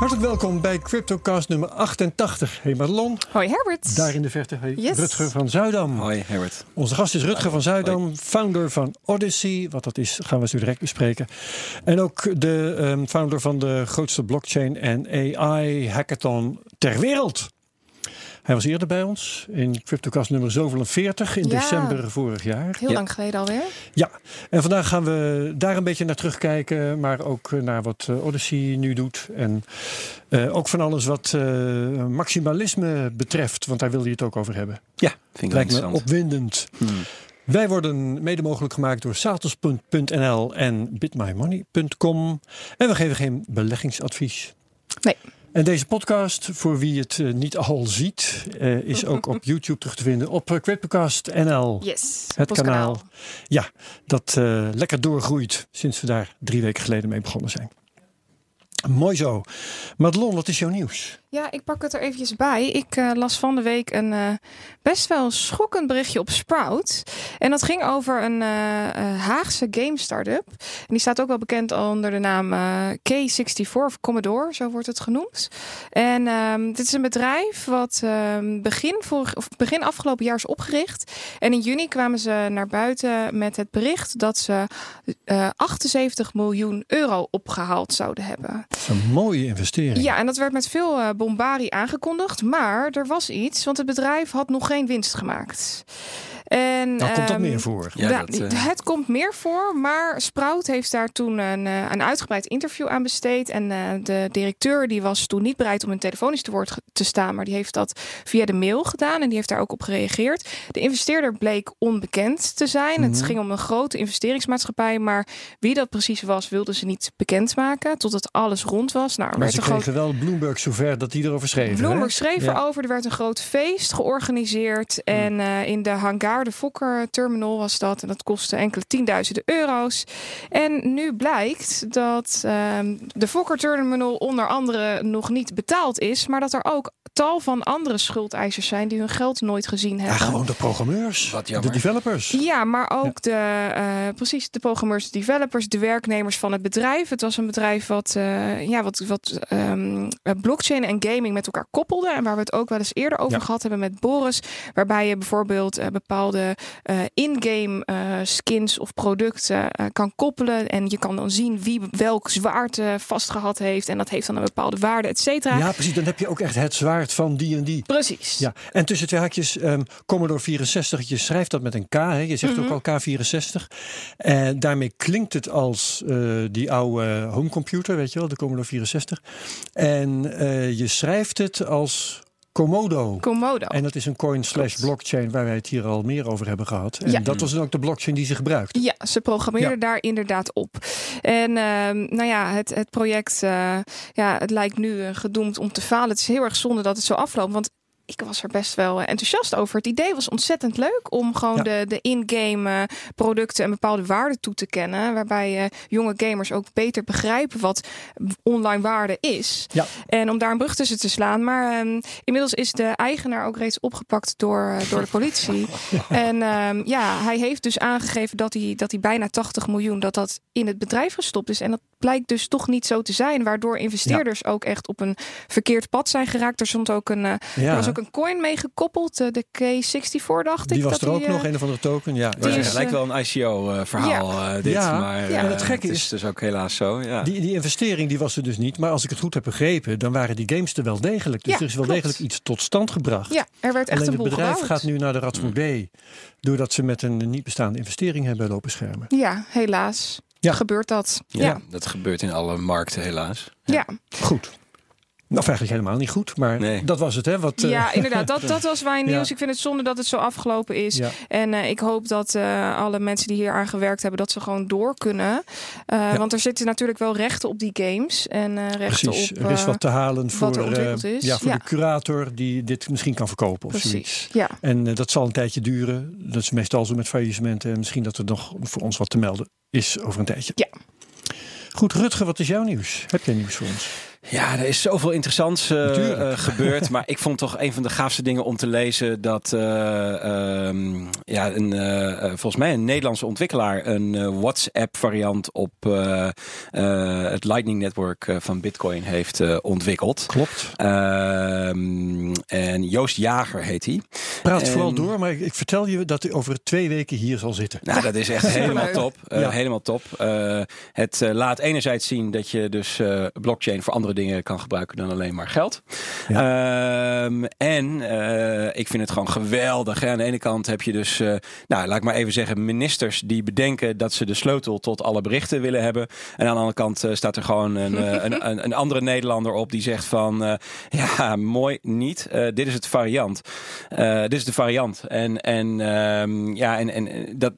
Hartelijk welkom bij CryptoCast nummer 88. Hey Madelon. Hoi Herbert. Daar in de verte. Hey, Yes. Rutger van Zuidam. Hoi Herbert. Onze gast is Rutger van Zuidam, founder van Odyssey. Wat dat is, gaan we zo direct bespreken. En ook de ehm, founder van de grootste blockchain en AI hackathon ter wereld. Hij was eerder bij ons in CryptoCast nummer zoveel 40 in Ja. december vorig jaar. Heel Ja. lang geleden alweer. Ja, en vandaag gaan we daar een beetje naar terugkijken, maar ook eh, naar wat eh, Odyssey nu doet. En eh, ook van alles wat eh, maximalisme betreft, want daar wilde je het ook over hebben. Ja, vind ik wel Lijkt me opwindend. Hmm. Wij worden mede mogelijk gemaakt door Satos.nl en bitmymoney.com. En we geven geen beleggingsadvies. Nee. En deze podcast, voor wie het eh, niet al ziet, eh, is ook op YouTube terug te vinden op uh, CryptoCast.nl. Yes. Het kanaal. Ja, dat eh, lekker doorgroeit sinds we daar drie weken geleden mee begonnen zijn. Mooi zo. Madelon, wat is jouw nieuws? Ja, ik pak het er eventjes bij. Ik eh, las van de week een eh, best wel schokkend berichtje op Sprout. En dat ging over een eh, Haagse game startup. En die staat ook wel bekend onder de naam eh, K64 of Commodore, zo wordt het genoemd. En ehm, dit is een bedrijf wat ehm, begin, vorig, of begin afgelopen jaar is opgericht. En in juni kwamen ze naar buiten met het bericht dat ze eh 78 miljoen euro opgehaald zouden hebben. Een mooie investering. Ja, en dat werd met veel eh, bombarie aangekondigd. Maar er was iets, want het bedrijf had nog geen winst gemaakt. En, Daar komt dat ehm, meer voor. Ja, dat, eh, Het komt meer voor, maar Sprout heeft daar toen een, eh, een uitgebreid interview aan besteed. En eh, de directeur die was toen niet bereid om een telefonisch te woord te staan, maar die heeft dat via de mail gedaan en die heeft daar ook op gereageerd. De investeerder bleek onbekend te zijn. Het Mhm. ging om een grote investeringsmaatschappij, maar wie dat precies was, wilden ze niet bekendmaken totdat alles rond was. Nou, Maar ze groot kregen wel Bloomberg zover dat die erover schreef. hè? Bloomberg schreef Ja. erover. Er werd een groot feest georganiseerd. En eh, in de hangar, de Fokker Terminal was dat. En dat kostte enkele tienduizenden euro's. En nu blijkt dat ehm, de Fokker Terminal onder andere nog niet betaald is. Maar dat er ook tal van andere schuldeisers zijn die hun geld nooit gezien Ja, hebben. gewoon de programmeurs. Wat de developers. Ja, maar ook de, eh, precies, de programmeurs, de developers, de werknemers van het bedrijf. Het was een bedrijf wat, eh, ja, wat, wat ehm, eh, blockchain en gaming met elkaar koppelde. En waar we het ook wel eens eerder over Ja. gehad hebben met Boris. Waarbij je bijvoorbeeld eh, bepaalde eh, in-game eh, skins of producten eh, kan koppelen. En je kan dan zien wie welk zwaard eh, vastgehad heeft. En dat heeft dan een bepaalde waarde, et cetera. Ja, precies. Dan heb je ook echt het zwaard van die en die. Precies. Ja, en tussen twee haakjes, ehm, Commodore 64, je schrijft dat met een K, hè? je zegt Mhm. ook al K64. En daarmee klinkt het als die oude homecomputer, weet je wel, de Commodore 64. En je schrijft het als Komodo. Komodo. En dat is een coin slash blockchain waar wij het hier al meer over hebben gehad. En Ja. dat was dan ook de blockchain die ze gebruikt. Ja, ze programmeerden Ja. daar inderdaad op. En ehm, nou ja, het, het project, eh, ja, het lijkt nu eh, gedoemd om te falen. Het is heel erg zonde dat het zo afloopt, want ik was er best wel eh, enthousiast over. Het idee was ontzettend leuk om gewoon Ja. de, de in-game eh, producten en bepaalde waarden toe te kennen. Waarbij eh, jonge gamers ook beter begrijpen wat online waarde is. Ja. En om daar een brug tussen te slaan. Maar ehm, inmiddels is de eigenaar ook reeds opgepakt door, door de politie. En ehm, ja, hij heeft dus aangegeven dat hij, dat hij bijna 80 miljoen dat dat in het bedrijf gestopt is. En dat blijkt dus toch niet zo te zijn. Waardoor investeerders ook echt op een verkeerd pad zijn geraakt. Er stond ook een, eh, er Ja, was ook een coin mee gekoppeld. eh, de K64 dacht ik. die was dat er ook die, nog, eh, een of andere token. Ja, Die het is, lijkt wel een ICO-verhaal, eh, dit. Ja, maar ja. het gekke is is- dus ook helaas zo. Ja. Die, die investering die was er dus niet. Maar als ik het goed heb begrepen, dan waren die games er wel degelijk. Dus Ja, er is wel klopt. degelijk iets tot stand gebracht. Ja, er werd echt Alleen een het bedrijf gebouwd. gaat nu naar de Ratsmoer B. Doordat ze met een niet bestaande investering hebben lopen schermen. Ja, helaas. Ja. Gebeurt dat. ja, Ja. dat gebeurt in alle markten helaas. Ja. Goed. Nou, eigenlijk helemaal niet goed. Maar Nee. dat was het, hè? Wat, eh, Ja, inderdaad. Dat, dat was mijn Ja. nieuws. Ik vind het zonde dat het zo afgelopen is. ja. En eh, ik hoop dat eh, alle mensen die hier aan gewerkt hebben, dat ze gewoon door kunnen. Eh, Want er zitten natuurlijk wel rechten op die games. En eh, rechten Precies. op. er is eh, wat te halen voor, er eh, is. ja, voor Ja. de curator die dit misschien kan verkopen of zoiets. precies. Ja. En eh, dat zal een tijdje duren. Dat is meestal zo met faillissementen. En misschien dat er nog voor ons wat te melden is over een tijdje. Ja. Goed, Rutger, wat is jouw nieuws? Heb jij nieuws voor ons? Ja, er is zoveel interessants uh, uh, gebeurd. maar ik vond toch een van de gaafste dingen om te lezen dat uh, um, ja, een, volgens mij een Nederlandse ontwikkelaar een WhatsApp variant op het Lightning Network van Bitcoin heeft ontwikkeld. Klopt. Ehm, en Joost Jager heet hij. Praat en, vooral door, maar ik, ik, vertel je dat hij over twee weken hier zal zitten. Nou, dat is echt helemaal top. Ja. Helemaal top. het laat enerzijds zien dat je dus blockchain voor andere dingen kan gebruiken dan alleen maar geld. Ja. Um, en uh, ik vind het gewoon geweldig. Hè. Aan de ene kant heb je dus, uh, nou laat ik maar even zeggen, ministers die bedenken dat ze de sleutel tot alle berichten willen hebben. En aan de andere kant uh, staat er gewoon een, een, een, een, andere Nederlander op die zegt van, ja mooi niet, dit is het variant. dit is de variant. En, en um, ja, en, en dat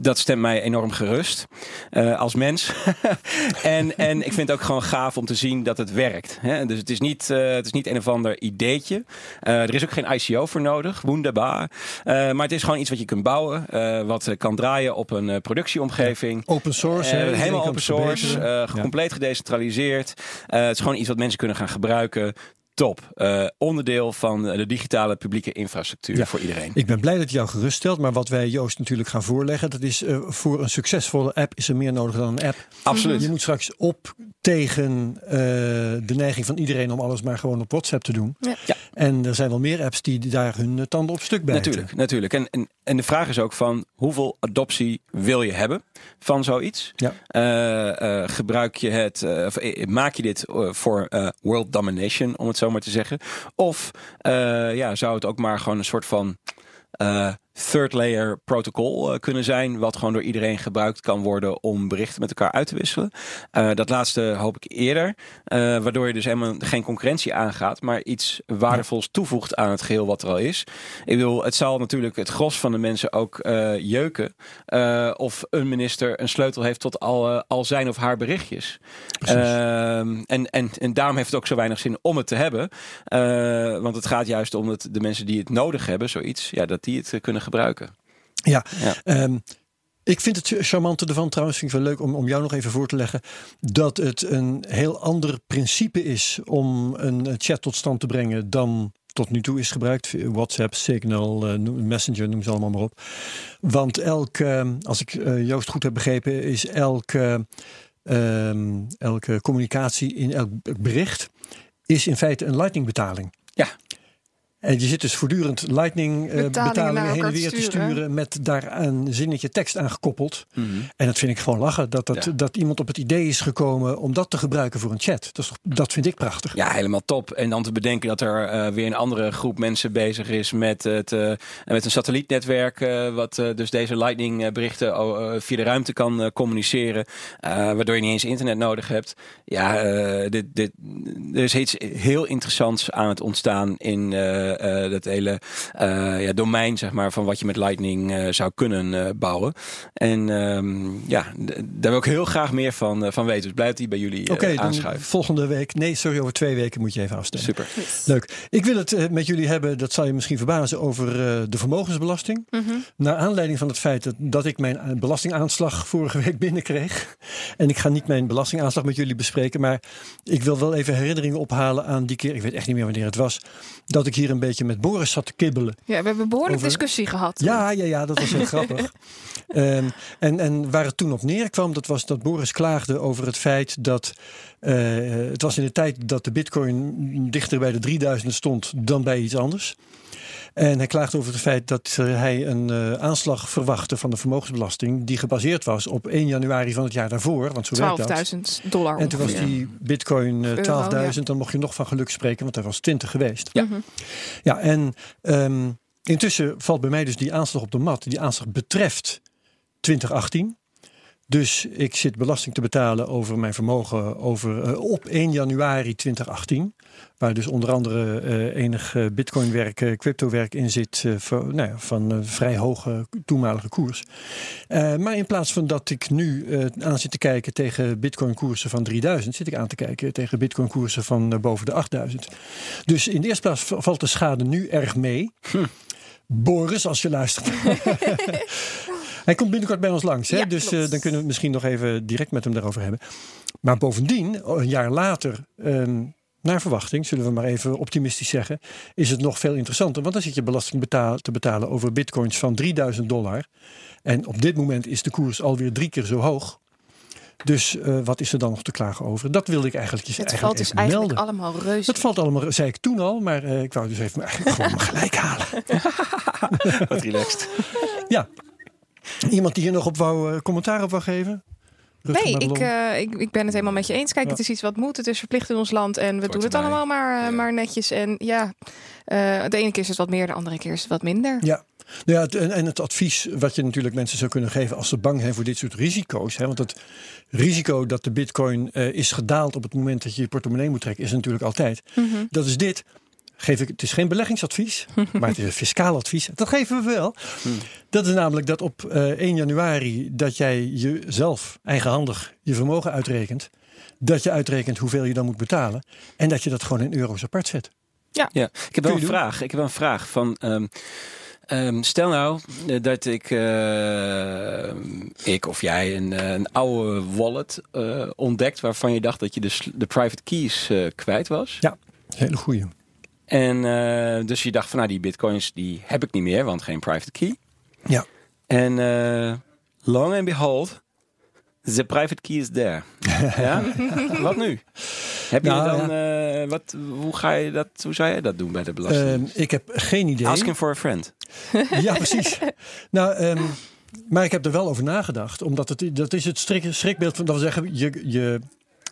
dat stemt mij enorm gerust uh, als mens. en, en ik vind het ook gewoon gaaf om te zien dat het werkt. Hè? Dus het is, niet, uh, het is niet een of ander ideetje. Uh, er is ook geen ICO voor nodig, wunderbaar. maar het is gewoon iets wat je kunt bouwen, wat kan draaien op een productieomgeving. Open source. helemaal open source, compleet gedecentraliseerd. het is gewoon iets wat mensen kunnen gaan gebruiken top. Uh, onderdeel van de digitale publieke infrastructuur ja, voor iedereen. Ik ben blij dat je jou geruststelt. Maar wat wij Joost natuurlijk gaan voorleggen, dat is uh, voor een succesvolle app is er meer nodig dan een app. Absoluut. Je moet straks op tegen uh, de neiging van iedereen om alles maar gewoon op WhatsApp te doen. Ja. ja. En er zijn wel meer apps die daar hun tanden op stuk bijten. Natuurlijk, natuurlijk. En, en, en de vraag is ook van hoeveel adoptie wil je hebben van zoiets? Ja. Uh, gebruik je het, of maak je dit voor world domination, om het zo maar te zeggen? Of ja, zou het ook maar gewoon een soort van third layer protocol uh, kunnen zijn, wat gewoon door iedereen gebruikt kan worden om berichten met elkaar uit te wisselen. Uh, dat laatste hoop ik eerder, uh, waardoor je dus helemaal geen concurrentie aangaat, maar iets waardevols toevoegt aan het geheel wat er al is. Ik bedoel, het zal natuurlijk het gros van de mensen ook jeuken of een minister een sleutel heeft tot al, al zijn of haar berichtjes. Ehm, en, en, en daarom heeft het ook zo weinig zin om het te hebben, want het gaat juist om dat de mensen die het nodig hebben, zoiets, ja, dat die het kunnen gebruiken. Ja, ja. Um, ik vind het charmante ervan trouwens, vind ik wel leuk om, om jou nog even voor te leggen, dat het een heel ander principe is om een chat tot stand te brengen dan tot nu toe is gebruikt. WhatsApp, Signal, uh, Messenger, noem ze allemaal maar op. Want elk, uh, als ik uh, Joost goed heb begrepen, is elke, elke communicatie in elk bericht is in feite een lightning betaling. Ja. En je zit dus voortdurend Lightning uh, betalingen, betalingen heen en weer te sturen. Met daar een zinnetje tekst aan gekoppeld. Mm -hmm. En dat vind ik gewoon lachen. Dat, dat, ja. dat iemand op het idee is gekomen om dat te gebruiken voor een chat. Dat, is toch, dat vind ik prachtig. Ja, helemaal top. En dan te bedenken dat er uh, weer een andere groep mensen bezig is met, het, uh, met een satellietnetwerk. wat dus deze Lightning berichten via de ruimte kan communiceren. waardoor je niet eens internet nodig hebt. Ja, dit, dit, er is iets heel interessants aan het ontstaan in uh, dat hele uh, ja, domein zeg maar, van wat je met Lightning uh, zou kunnen bouwen. En um, ja, daar wil ik heel graag meer van, van weten. Dus blijf die bij jullie Oké, aanschuiven. volgende week. Nee, sorry, over twee weken moet je even afstemmen. Super. Yes. Leuk. Ik wil het met jullie hebben, dat zal je misschien verbazen, over de vermogensbelasting. Mm -hmm. Naar aanleiding van het feit dat, dat ik mijn belastingaanslag vorige week binnenkreeg. En ik ga niet mijn belastingaanslag met jullie bespreken, maar ik wil wel even herinneringen ophalen aan die keer, ik weet echt niet meer wanneer het was, dat ik hier een beetje met Boris zat te kibbelen. Ja, we hebben een behoorlijk Over- discussie gehad. Ja, ja, ja, dat was heel grappig. Ehm, en, en waar het toen op neerkwam, dat was dat Boris klaagde over het feit dat. eh, het was in de tijd dat de Bitcoin dichter bij de 3000 stond dan bij iets anders. En hij klaagde over het feit dat eh, hij een eh, aanslag verwachtte van de vermogensbelasting. die gebaseerd was op 1 januari van het jaar daarvoor. Want zo werkt dat. 12.000 dollar. En toen was die bitcoin eh, 12.000. Euro, Dan mocht je nog van geluk spreken, want hij was 20 geweest. Ja. Mhm. Ja, en ehm, intussen valt bij mij dus die aanslag op de mat. Die aanslag betreft 2018. Dus ik zit belasting te betalen over mijn vermogen over, eh, op 1 januari 2018. Waar dus onder andere eh, enig eh, bitcoinwerk, cryptowerk in zit van, nou ja, van vrij hoge toenmalige koers. Maar in plaats van dat ik nu aan zit te kijken tegen bitcoin koersen van 3000, zit ik aan te kijken tegen bitcoin koersen van boven de 8000. Dus in de eerste plaats valt de schade nu erg mee. Boris, als je luistert. Hij komt binnenkort bij ons langs, hè? Ja, dus eh, dan kunnen we het misschien nog even direct met hem daarover hebben. Maar bovendien, een jaar later, ehm, naar verwachting, zullen we maar even optimistisch zeggen, is het nog veel interessanter. Want dan zit je belasting betaal- te betalen over bitcoins van 3000 dollar. En op dit moment is de koers alweer drie keer zo hoog. Dus eh, wat is er dan nog te klagen over? Dat wilde ik eigenlijk, Het eigenlijk valt dus eigenlijk melden. allemaal reuze. Dat valt allemaal, zei ik toen al, maar eh, ik wou dus even eigenlijk gewoon gelijk halen. Wat relaxed. Ja. Iemand die hier nog op wou, eh, commentaar op wou geven? Nee, ik, eh, ik, ik ben het helemaal met je eens. Kijk, Ja. het is iets wat moet. Het is verplicht in ons land. En we doen het allemaal maar, eh, Ja. maar netjes. En ja, eh, de ene keer is het wat meer, de andere keer is het wat minder. Ja. Nou ja, het, en, en het advies wat je natuurlijk mensen zou kunnen geven als ze bang zijn voor dit soort risico's. Hè, want het risico dat de bitcoin eh, is gedaald op het moment dat je je portemonnee moet trekken, is natuurlijk altijd. Mhm. Dat is dit. Geef ik, het is geen beleggingsadvies, maar het is een fiscaal advies. Dat geven we wel. Dat is namelijk dat op eh, 1 januari dat jij jezelf eigenhandig je vermogen uitrekent. Dat je uitrekent hoeveel je dan moet betalen. En dat je dat gewoon in euro's apart zet. Ja, ik heb wel een doen. vraag. Ik heb wel een vraag van. ehm, ehm, stel nou eh, dat ik, eh, ik of jij een, eh, een oude wallet eh, ontdekt waarvan je dacht dat je de, de private keys kwijt was. Hele goeie. En eh, dus je dacht van nou die bitcoins die heb ik niet meer, want geen private key. Ja. En eh, long and behold, the private key is there. ja? Wat nu? Heb je Nou, dan, eh, wat, hoe ga je dat, hoe zou jij dat doen bij de belasting? Ehm, ik heb geen idee. Asking for a friend. Ja, precies. nou, ehm, maar ik heb er wel over nagedacht. Omdat het, dat is het strik, schrikbeeld van, dat wil zeggen, je, je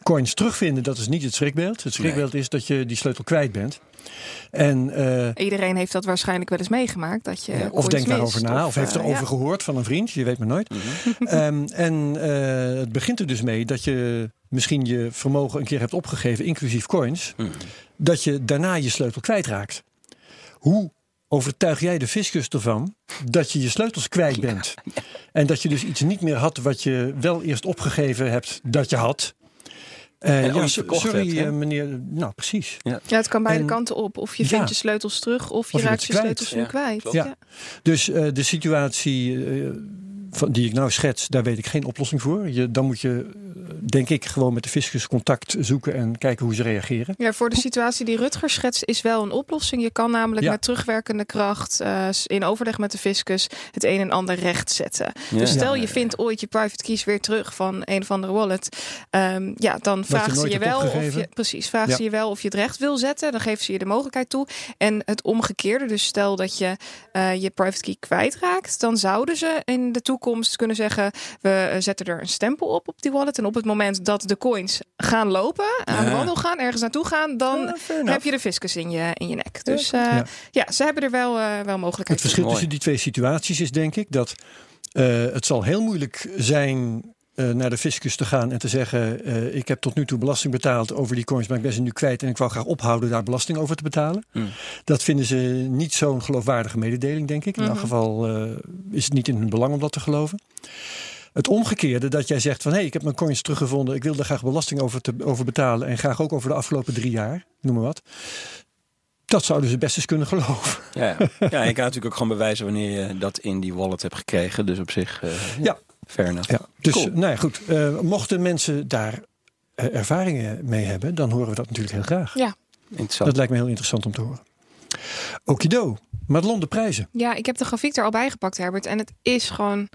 coins terugvinden, dat is niet het schrikbeeld. Het schrikbeeld is dat je die sleutel kwijt bent. En, eh, Iedereen heeft dat waarschijnlijk wel eens meegemaakt. Dat je of denkt daarover mist, na, of, heeft eh, erover ja. gehoord van een vriend, je weet maar nooit. Ehm, en eh, het begint er dus mee dat je misschien je vermogen een keer hebt opgegeven, inclusief coins, Mhm. dat je daarna je sleutel kwijtraakt. Hoe overtuig jij de fiscus ervan dat je je sleutels kwijt bent? En dat je dus iets niet meer had wat je wel eerst opgegeven hebt dat je had. Eh, ja, verkocht sorry hebt, eh, meneer. Nou, precies. Ja, het kan beide En- kanten op. Of je Ja. vindt je sleutels terug, of je Of je raakt je sleutels nu kwijt. Ja. Dus eh, de situatie eh, van, die ik nou schets, daar weet ik geen oplossing voor. Je, dan moet je, eh, denk ik, gewoon met de fiscus contact zoeken en kijken hoe ze reageren. Ja, voor de situatie die Rutger schetst is wel een oplossing. Je kan namelijk Ja. met terugwerkende kracht eh, in overleg met de fiscus het een en ander recht zetten. Ja. Dus stel Ja. je vindt ooit je private keys weer terug van een of andere wallet. ehm, ja, dan vragen ze je wel of je precies vragen Ja. ze je wel of je het recht wil zetten. Dan geven ze je de mogelijkheid toe. En het omgekeerde, dus stel dat je eh, je private key kwijtraakt, dan zouden ze in de toekomst kunnen zeggen: we eh, zetten er een stempel op op die wallet. En op het moment dat de coins gaan lopen, aan de wandel gaan, ergens naartoe gaan, dan heb je de fiscus in je, in je nek. Dus eh, Ja. ze hebben er wel, eh wel mogelijkheid Het verschil tussen die twee situaties is denk ik dat het zal heel moeilijk zijn eh, naar de fiscus te gaan en te zeggen: eh, Ik heb tot nu toe belasting betaald over die coins, maar ik ben ze nu kwijt en ik wou graag ophouden daar belasting over te betalen. Hmm. Dat vinden ze niet zo'n geloofwaardige mededeling, denk ik. In elk Mhm. geval eh, is het niet in hun belang om dat te geloven. Het omgekeerde, dat jij zegt van hé, hey, ik heb mijn coins teruggevonden, ik wil er graag belasting over, te, over betalen en graag ook over de afgelopen drie jaar, noem maar wat. Dat zouden ze best eens kunnen geloven. Ja, ja. ja, je kan natuurlijk ook gewoon bewijzen wanneer je dat in die wallet hebt gekregen. Dus op zich, eh, Ja. Fair enough. Ja, dus Cool. nou ja, goed. Eh, mochten mensen daar eh, ervaringen mee hebben, dan horen we dat natuurlijk heel graag. Ja. Interessant. Dat lijkt me heel interessant om te horen. Okido, Madelon de prijzen. Ja, ik heb de grafiek er al bij gepakt, Herbert. En het is gewoon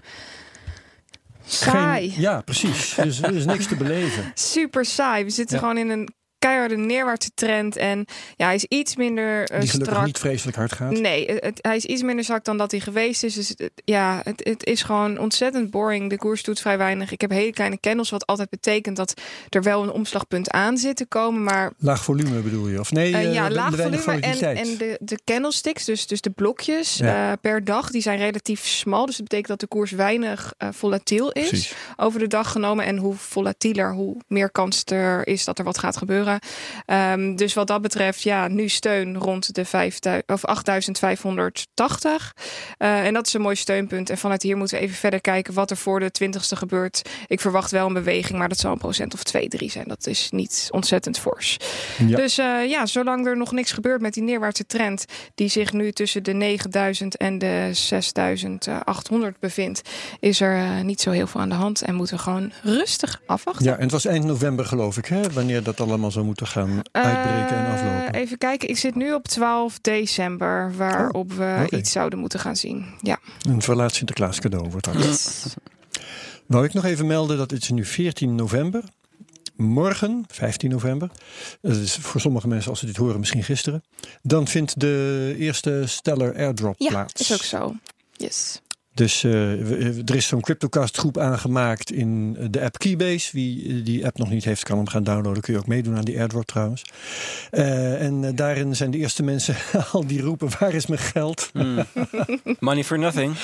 saai. Geen- ja, precies. Dus er is niks te beleven. Super saai. We zitten Ja. gewoon in een keiharde neerwaartse trend. En ja, hij is iets minder eh, Die gelukkig strak. niet vreselijk hard gaat. Nee, het, hij is iets minder zwak dan dat hij geweest is. Dus het- ja, het, het is gewoon ontzettend boring. De koers doet vrij weinig. Ik heb hele kleine candles, wat altijd betekent dat er wel een omslagpunt aan zit te komen. Maar Laag volume bedoel je? Of nee, Eh, eh, ja, laag volume. En, en de, de candlesticks, dus, dus de blokjes Ja. per dag, die zijn relatief smal. Dus dat betekent dat de koers weinig volatiel is Precies. over de dag genomen. En hoe volatieler, hoe meer kans er is dat er wat gaat gebeuren. Ehm, dus wat dat betreft, ja, nu steun rond de 5000 of 8580. Uh, en dat is een mooi steunpunt. En vanuit hier moeten we even verder kijken wat er voor de 20ste gebeurt. Ik verwacht wel een beweging, maar dat zal een procent of 2, 3 zijn. Dat is niet ontzettend fors. Ja. Dus uh, ja, zolang er nog niks gebeurt met die neerwaartse trend, die zich nu tussen de 9000 en de 6800 bevindt, is er uh, niet zo heel veel aan de hand. En moeten we gewoon rustig afwachten. Ja, en het was eind november, geloof ik, hè? wanneer dat allemaal zou moeten gaan uitbreken en aflopen. Even kijken, ik zit nu op 12 december, waarop oh, we okay. iets zouden moeten gaan zien. Ja. Een verlaat Sinterklaas cadeau wordt dat. Yes. Wou ik nog even melden dat het is nu 14 november. Morgen, 15 november, dat is voor sommige mensen als ze dit horen misschien gisteren, dan vindt de eerste Stellar Airdrop ja, plaats. is ook zo. Yes. Dus uh, er is zo'n CryptoCast groep aangemaakt in de app Keybase. Wie die app nog niet heeft, kan hem gaan downloaden. Kun je ook meedoen aan die airdrop trouwens. Uh, en daarin zijn de eerste mensen al die roepen, waar is mijn geld? Mm. Money for nothing.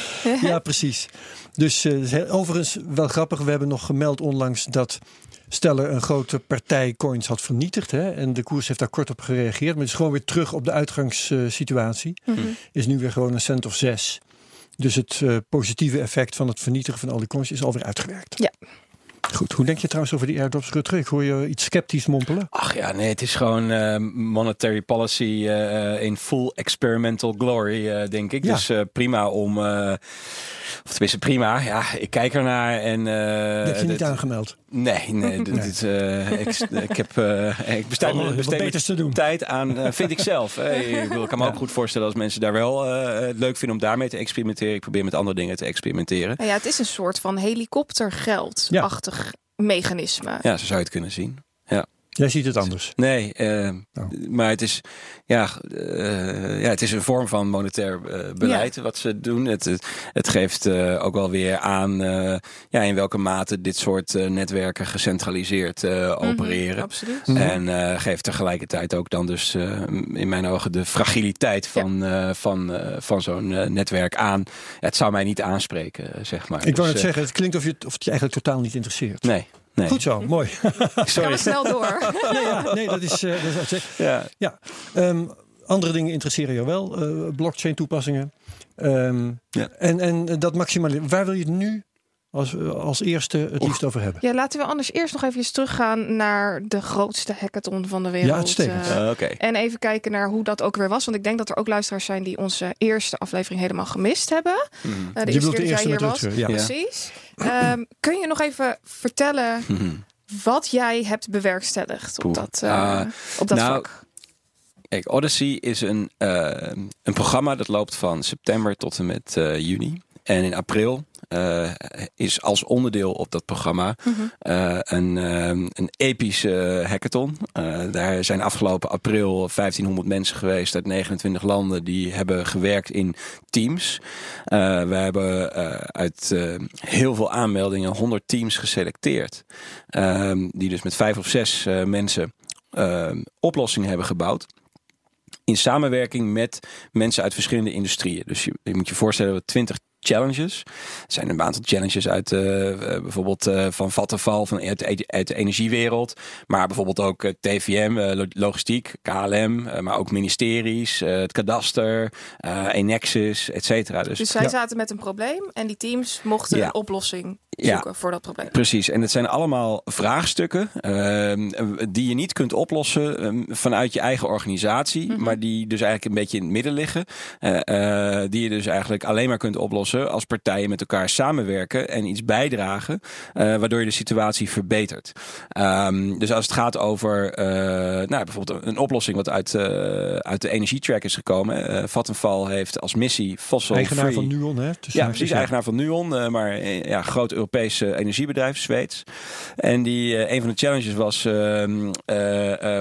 ja, precies. Dus uh, overigens wel grappig. We hebben nog gemeld onlangs dat Steller een grote partij coins had vernietigd. Hè? En de koers heeft daar kort op gereageerd. Maar het is gewoon weer terug op de uitgangssituatie. Mm -hmm. Is nu weer gewoon een cent of zes. Dus het uh, positieve effect van het vernietigen van al die coins is alweer uitgewerkt. Ja. Goed, hoe denk je trouwens over die airdrops, Rutger? Ik hoor je iets sceptisch mompelen. Ach ja, nee, het is gewoon uh, monetary policy uh, in full experimental glory, denk ik. Ja. Dus prima om, of tenminste prima, ja, ik kijk ernaar en... heb je niet aangemeld? Nee, nee, dit, dit, uh, ik, ik, heb, uh, ik besteed, oh, besteed te doen. tijd aan, uh, vind ik zelf. ik, wil, ik kan me ja. ook goed voorstellen als mensen daar wel leuk vinden om daarmee te experimenteren. Ik probeer met andere dingen te experimenteren. Nou ja, het is een soort van helikoptergeldachtig ja. Mechanisme. Ja, zo zou je het kunnen zien. Jij ziet het anders. Nee, uh, oh. maar het is, ja, uh, ja, het is een vorm van monetair uh, beleid ja. wat ze doen. Het, het, het geeft ook wel weer aan ja, in welke mate dit soort netwerken gecentraliseerd opereren. Mm, absoluut. En geeft tegelijkertijd ook dan dus in mijn ogen de fragiliteit van, ja. van, van zo'n netwerk aan. Het zou mij niet aanspreken, zeg maar. Ik wou dus, net zeggen, het klinkt of, je, of het je eigenlijk totaal niet interesseert. Nee. Nee. Goed zo, mooi. Sorry. Gaan snel door. nee, ja, nee, dat is, uh, dat is ja. ja. Um, andere dingen interesseren jou wel, uh, blockchain toepassingen. Um, ja. en, en dat maximaliseren. Waar wil je het nu als, als eerste het liefst over hebben. Ja, laten we anders eerst nog even teruggaan naar de grootste hackathon van de wereld. Ja, uitstekend. Uh, uh, okay. En even kijken naar hoe dat ook weer was. Want ik denk dat er ook luisteraars zijn die onze eerste aflevering helemaal gemist hebben. Mm. Uh, de je eerste keer dat jij hier was. Ja. Precies. Um, kun je nog even vertellen mm. wat jij hebt bewerkstelligd op dat, uh, op dat nou, vlak? Kijk, Odyssey is een, uh, een programma dat loopt van september tot en met uh, juni. En in april uh, is als onderdeel op dat programma uh, uh, een, een epische hackathon. daar zijn afgelopen april 1500 mensen geweest uit 29 landen die hebben gewerkt in teams. we hebben uit heel veel aanmeldingen 100 teams geselecteerd. die dus met vijf of zes mensen oplossingen hebben gebouwd in samenwerking met mensen uit verschillende industrieën. Dus je, je moet je voorstellen dat we 20 challenges. Er zijn een aantal challenges uit uh, bijvoorbeeld uh, van Vattenfall, van uit, uit, de energiewereld. Maar bijvoorbeeld ook uh, TVM, logistiek, KLM, maar ook ministeries, het kadaster, Enexis, et cetera. Dus, dus zij ja. zaten met een probleem en die teams mochten ja. een oplossing zoeken voor dat probleem. Precies, en het zijn allemaal vraagstukken die je niet kunt oplossen vanuit je eigen organisatie, mm -hmm. maar die dus eigenlijk een beetje in het midden liggen. die je dus eigenlijk alleen maar kunt oplossen als partijen met elkaar samenwerken en iets bijdragen, uh, waardoor je de situatie verbetert. Um, dus als het gaat over uh, nou, bijvoorbeeld een oplossing wat uit, uh, uit de energietrack is gekomen. Uh, Vattenfall heeft als missie fossil eigenaar free. van Nuon, hè? ja, precies, eigenaar van Nuon, maar ja, groot Europees energiebedrijf, Zweeds. En die een van de challenges was ehm,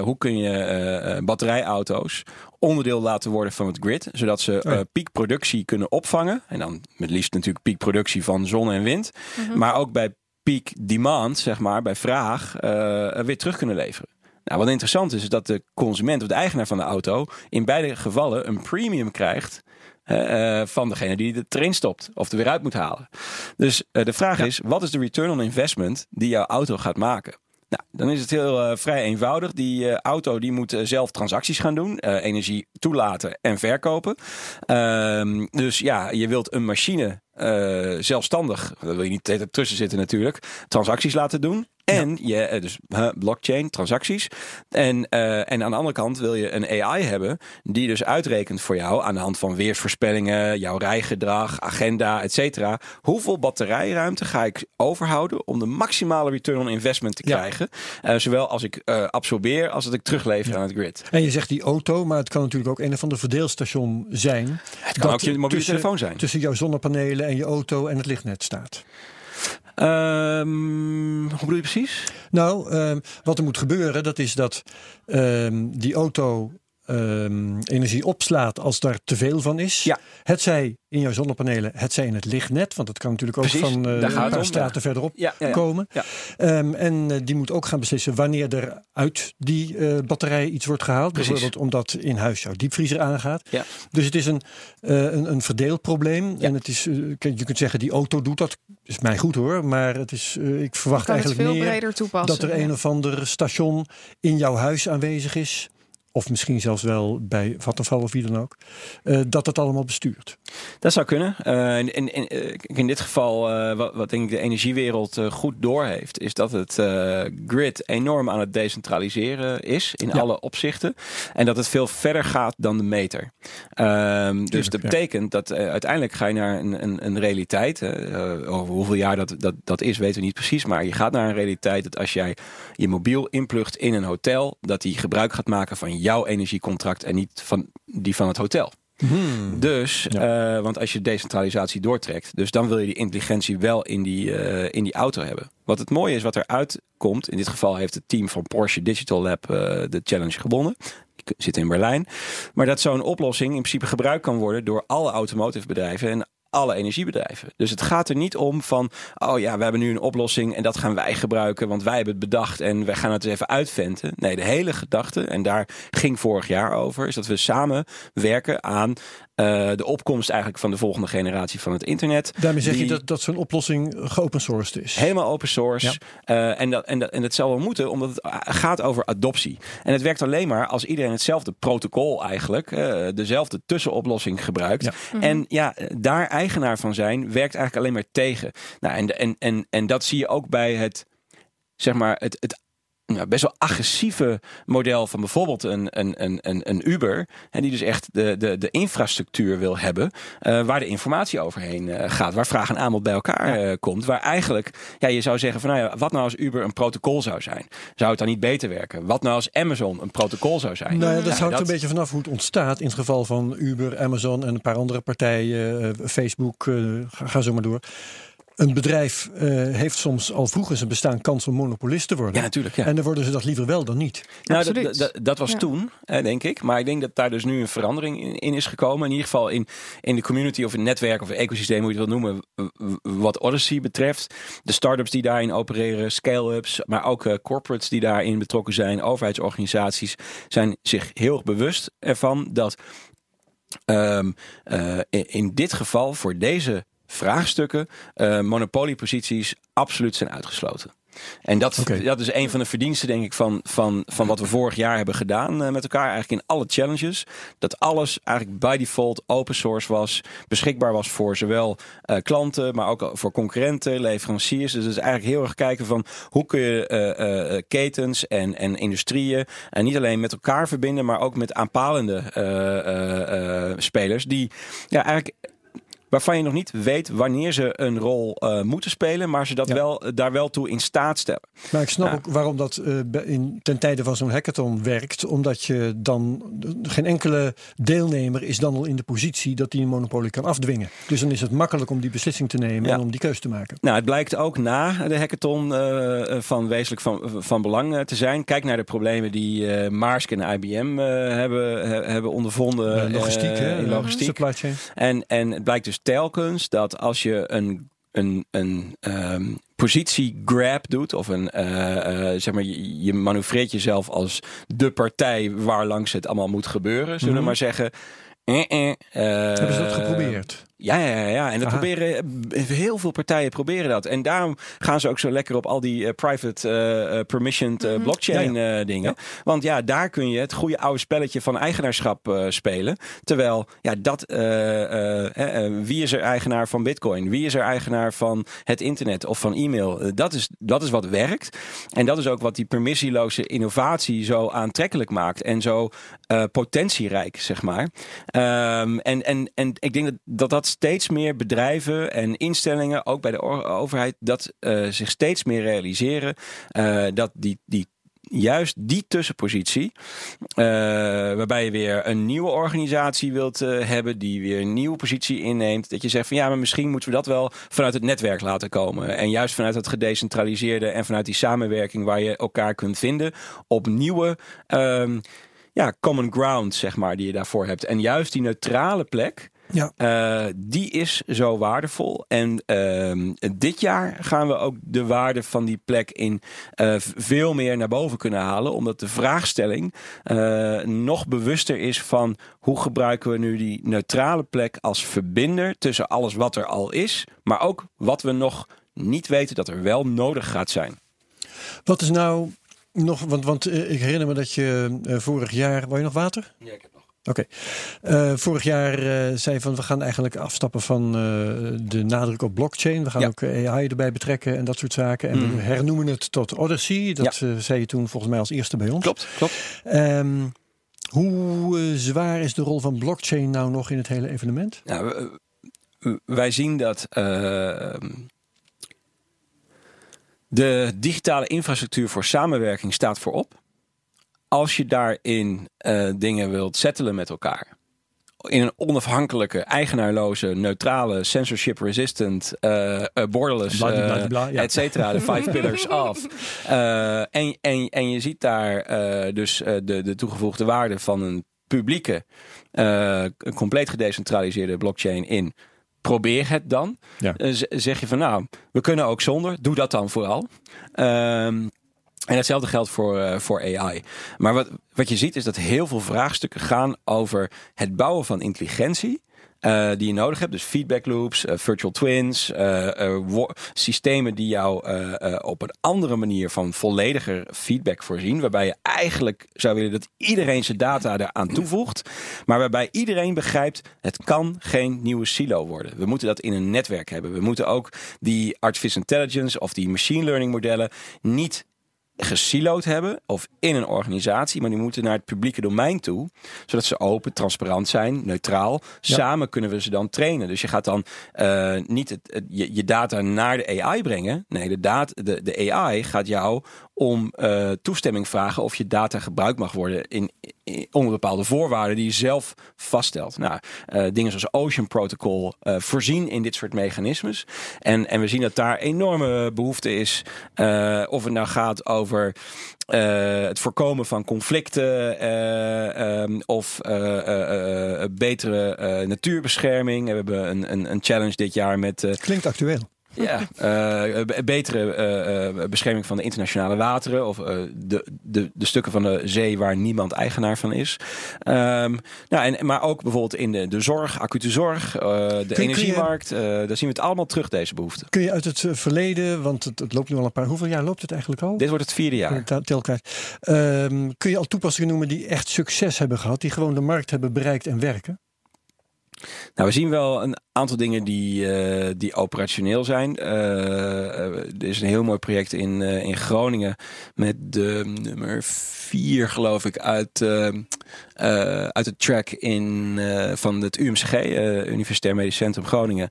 hoe kun je batterijauto's onderdeel laten worden van het grid. Zodat ze uh, piekproductie kunnen opvangen. En dan met liefst natuurlijk piekproductie van zon en wind. Mm -hmm. Maar ook bij peak demand, zeg maar, bij vraag, uh, weer terug kunnen leveren. Nou, wat interessant is, is dat de consument of de eigenaar van de auto in beide gevallen een premium krijgt. Uh, van degene die erin stopt of er weer uit moet halen. Dus uh, de vraag ja. is: wat is de return on investment die jouw auto gaat maken? Nou, dan is het heel vrij eenvoudig. Die auto die moet zelf transacties gaan doen, energie toelaten en verkopen. Ehm, dus ja, je wilt een machine zelfstandig, daar wil je niet tussen zitten natuurlijk, transacties laten doen. En je, eh, dus blockchain, transacties. En, uh, en aan de andere kant wil je een AI hebben die dus uitrekent voor jou aan de hand van weersvoorspellingen, jouw rijgedrag, agenda, et cetera. Hoeveel batterijruimte ga ik overhouden om de maximale return on investment te krijgen? Uh, zowel als ik uh, absorbeer als dat ik teruglever aan het grid. En je zegt die auto, maar het kan natuurlijk ook een of ander verdeelstation zijn. Het kan ook je mobiele telefoon zijn. Tussen jouw zonnepanelen en je auto en het lichtnet staat. Um, hoe bedoel je precies? Nou, um, wat er moet gebeuren, dat is dat um, die auto um, energie opslaat als daar te veel van is. Ja. Het zij in jouw zonnepanelen, het zij in het lichtnet, want dat kan natuurlijk ook van uh, een paar straten verderop ja, komen. Um, en uh, die moet ook gaan beslissen wanneer er uit die uh, batterij iets wordt gehaald. Precies. Bijvoorbeeld omdat in huis jouw diepvriezer aangaat. Dus het is een, een, een verdeelprobleem. En het is, je kunt zeggen, die auto doet dat. Is mij goed hoor, maar het is, ik verwacht eigenlijk meer dat er een of ander station in jouw huis aanwezig is of misschien zelfs wel bij Vattenfall of wie dan ook, uh, dat het allemaal bestuurt. Dat zou kunnen. Uh, in, in, in, in, dit geval, uh, wat, wat denk ik de energiewereld goed doorheeft, is dat het grid enorm aan het decentraliseren is in ja. alle opzichten. En dat het veel verder gaat dan de meter. Ehm, dus dat betekent dat uiteindelijk ga je naar een, een, een realiteit. over hoeveel jaar dat, dat, dat is, weten we niet precies. Maar je gaat naar een realiteit dat als jij je mobiel inplugt in een hotel, dat die gebruik gaat maken van jouw energiecontract en niet van die van het hotel. Hmm. Dus, ja. uh, want als je decentralisatie doortrekt, dus dan wil je die intelligentie wel in die, uh, in die auto hebben. Wat het mooie is, wat eruit komt, in dit geval heeft het team van Porsche Digital Lab uh, de challenge gewonnen. Die zit in Berlijn. Maar dat zo'n oplossing in principe gebruikt kan worden door alle automotive bedrijven en alle energiebedrijven. Dus het gaat er niet om van, oh ja, we hebben nu een oplossing en dat gaan wij gebruiken, want wij hebben het bedacht en we gaan het eens even uitventen. Nee, de hele gedachte, en daar ging vorig jaar over, is dat we samen werken aan uh, de opkomst eigenlijk van de volgende generatie van het internet. Daarmee zeg die, je dat, dat zo'n oplossing geopen sourced is. Helemaal open source. Ja. Uh, en, dat, en, dat, en dat zal wel moeten, omdat het gaat over adoptie. En het werkt alleen maar als iedereen hetzelfde protocol eigenlijk, uh, dezelfde tussenoplossing gebruikt. Ja. Mhm. En ja, daar eigenaar van zijn, werkt eigenlijk alleen maar tegen. Nou, en, en, en, en dat zie je ook bij het, zeg maar, het, het nou, best wel agressieve model van bijvoorbeeld een, een, een, een, een Uber. En die dus echt de, de, de infrastructuur wil hebben. Uh, waar de informatie overheen uh, gaat. Waar vraag en aanbod bij elkaar uh, komt. Waar eigenlijk, ja, je zou zeggen van nou ja, wat nou als Uber een protocol zou zijn? Zou het dan niet beter werken? Wat nou als Amazon een protocol zou zijn? Nou ja, dat hangt dat... een beetje vanaf hoe het ontstaat. In het geval van Uber, Amazon en een paar andere partijen. Facebook, ga zo maar door. Een bedrijf uh, heeft soms al vroeg in zijn bestaan kans om monopolist te worden. Ja, natuurlijk. Ja. En dan worden ze dat liever wel dan niet. Nou, dat, dat was ja. toen, eh, denk ik. Maar ik denk dat daar dus nu een verandering in, in, is gekomen. In ieder geval in, in de community of in het netwerk of het ecosysteem, hoe je het wil noemen. Wat Odyssey betreft. De start-ups die daarin opereren, scale-ups, maar ook uh, corporates die daarin betrokken zijn, overheidsorganisaties, zijn zich heel erg bewust ervan dat um, uh, in, in dit geval voor deze vraagstukken uh, monopolieposities absoluut zijn uitgesloten. En dat, okay. dat is een van de verdiensten, denk ik, van, van, van wat we vorig jaar hebben gedaan uh, met elkaar. Eigenlijk in alle challenges. Dat alles eigenlijk by default open source was. Beschikbaar was voor zowel uh, klanten, maar ook voor concurrenten, leveranciers. Dus het is eigenlijk heel erg kijken van hoe kun je uh, ketens en, en industrieën en niet alleen met elkaar verbinden, maar ook met aanpalende spelers. Die ja, eigenlijk waarvan je nog niet weet wanneer ze een rol uh, moeten spelen, maar ze dat Ja. wel, daar wel toe in staat stellen. Maar ik snap ook waarom dat eh, in, ten tijde van zo'n hackathon werkt. Omdat je dan geen enkele deelnemer is dan al in de positie dat hij een monopolie kan afdwingen. Dus dan is het makkelijk om die beslissing te nemen Ja. en om die keus te maken. Nou, het blijkt ook na de hackathon eh, eh, van wezenlijk van, van belang eh, te zijn. Kijk naar de problemen die eh Maersk en IBM eh, hebben, he- hebben ondervonden. Eh, logistiek, eh, hè? in logistiek. Supply chain. En, en het blijkt dus telkens dat als je een, een, een ehm, positie grab doet, of een, eh, eh, zeg maar, je, je manoeuvreert jezelf als de partij waar langs het allemaal moet gebeuren, zullen we Mhm. maar zeggen. Eh, eh, eh, Hebben ze dat geprobeerd? Ja, ja, ja. En dat proberen eh, heel veel partijen proberen dat. En daarom gaan ze ook zo lekker op al die uh, private uh, permissioned uh, blockchain ja, ja. dingen. Ja. Want ja, daar kun je het goede oude spelletje van eigenaarschap spelen. Terwijl, ja, dat wie is er eigenaar van Bitcoin? Wie is er eigenaar van het internet of van e-mail? dat, is, dat is wat werkt. En dat is ook wat die permissieloze innovatie zo aantrekkelijk maakt en zo potentierijk, zeg maar. Um, en, en, en ik denk dat dat, dat steeds meer bedrijven en instellingen, ook bij de overheid, dat uh, zich steeds meer realiseren uh, dat die, die juist die tussenpositie, uh, waarbij je weer een nieuwe organisatie wilt hebben die weer een nieuwe positie inneemt, dat je zegt van ja, maar misschien moeten we dat wel vanuit het netwerk laten komen. En juist vanuit het gedecentraliseerde en vanuit die samenwerking waar je elkaar kunt vinden op nieuwe um, ja, common ground, zeg maar, die je daarvoor hebt. En juist die neutrale plek, ja. Uh, die is zo waardevol. En uh, dit jaar gaan we ook de waarde van die plek in uh, veel meer naar boven kunnen halen. Omdat de vraagstelling uh, nog bewuster is van hoe gebruiken we nu die neutrale plek als verbinder tussen alles wat er al is. Maar ook wat we nog niet weten dat er wel nodig gaat zijn. Wat is nou nog, want, want ik herinner me dat je vorig jaar. Wou je nog water? Ja, ik heb. Oké. Okay. Uh, vorig jaar uh, zei van we gaan eigenlijk afstappen van uh, de nadruk op blockchain. We gaan ja. ook AI erbij betrekken en dat soort zaken. En mm. we hernoemen het tot Odyssey. Dat ja. zei je toen volgens mij als eerste bij ons. Klopt, klopt. Um, hoe zwaar is de rol van blockchain nou nog in het hele evenement? Nou, wij zien dat de digitale infrastructuur voor samenwerking staat voorop als je daarin uh, dingen wilt settelen met elkaar. In een onafhankelijke, eigenaarloze, neutrale, censorship-resistant, uh, borderless, uh, et cetera, de five pillars of. en, en, en je ziet daar dus de, de toegevoegde waarde van een publieke, compleet gedecentraliseerde blockchain in probeer het dan. Ja. zeg je van nou, we kunnen ook zonder. Doe dat dan vooral. Um, en hetzelfde geldt voor, uh, voor AI. Maar wat, wat je ziet is dat heel veel vraagstukken gaan over het bouwen van intelligentie. Uh, die je nodig hebt. Dus feedback loops, uh, virtual twins, systemen die jou op een andere manier van vollediger feedback voorzien. Waarbij je eigenlijk zou willen dat iedereen zijn data eraan toevoegt. Maar waarbij iedereen begrijpt, het kan geen nieuwe silo worden. We moeten dat in een netwerk hebben. We moeten ook die artificial intelligence of die machine learning modellen niet gesiloed hebben of in een organisatie, maar die moeten naar het publieke domein toe, zodat ze open, transparant zijn, neutraal. Samen kunnen we ze dan trainen. Dus je gaat dan uh, niet het, je, je, data naar de AI brengen. Nee, de, data, de, de AI gaat jou om uh, toestemming vragen of je data gebruikt mag worden in, onder bepaalde voorwaarden die je zelf vaststelt. Nou, uh, dingen zoals Ocean Protocol uh, voorzien in dit soort mechanismes. En, en we zien dat daar enorme behoefte is. of het nou gaat over het voorkomen van conflicten um, of betere natuurbescherming. We hebben een, een, een challenge dit jaar met. Klinkt actueel. Ja, uh, betere uh, bescherming van de internationale wateren of de, de, de stukken van de zee waar niemand eigenaar van is. Um, nou, en, maar ook bijvoorbeeld in de, de zorg, acute zorg, de kun, energiemarkt. Kun je, daar zien we het allemaal terug, deze behoefte. Kun je uit het verleden, want het, het, loopt nu al een paar, hoeveel jaar loopt het eigenlijk al? Dit wordt het vierde jaar. Tel kwijt. Um, kun je al toepassingen noemen die echt succes hebben gehad, die gewoon de markt hebben bereikt en werken? Nou, we zien wel een aantal dingen die, uh, die operationeel zijn. Uh, er is een heel mooi project in, in Groningen met de nummer vier, geloof ik, uit, uit het track in, van het UMCG, Universitair Medisch Centrum Groningen.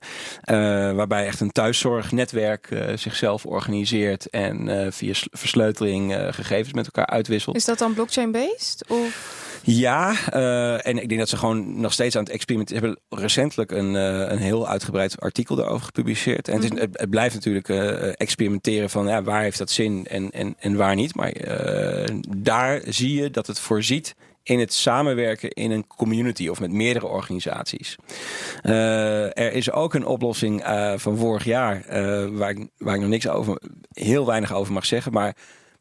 waarbij echt een thuiszorgnetwerk zichzelf organiseert en via versleuteling gegevens met elkaar uitwisselt. Is dat dan blockchain-based? Of? Ja, uh, en ik denk dat ze gewoon nog steeds aan het experimenteren hebben. Recentelijk een, uh, een heel uitgebreid artikel daarover gepubliceerd. En het, is, mhm. het, blijft natuurlijk uh, experimenteren van ja, waar heeft dat zin en, en, en waar niet. Maar daar zie je dat het voorziet in het samenwerken in een community of met meerdere organisaties. er is ook een oplossing van vorig jaar waar, ik, waar ik nog niks over, heel weinig over mag zeggen. Maar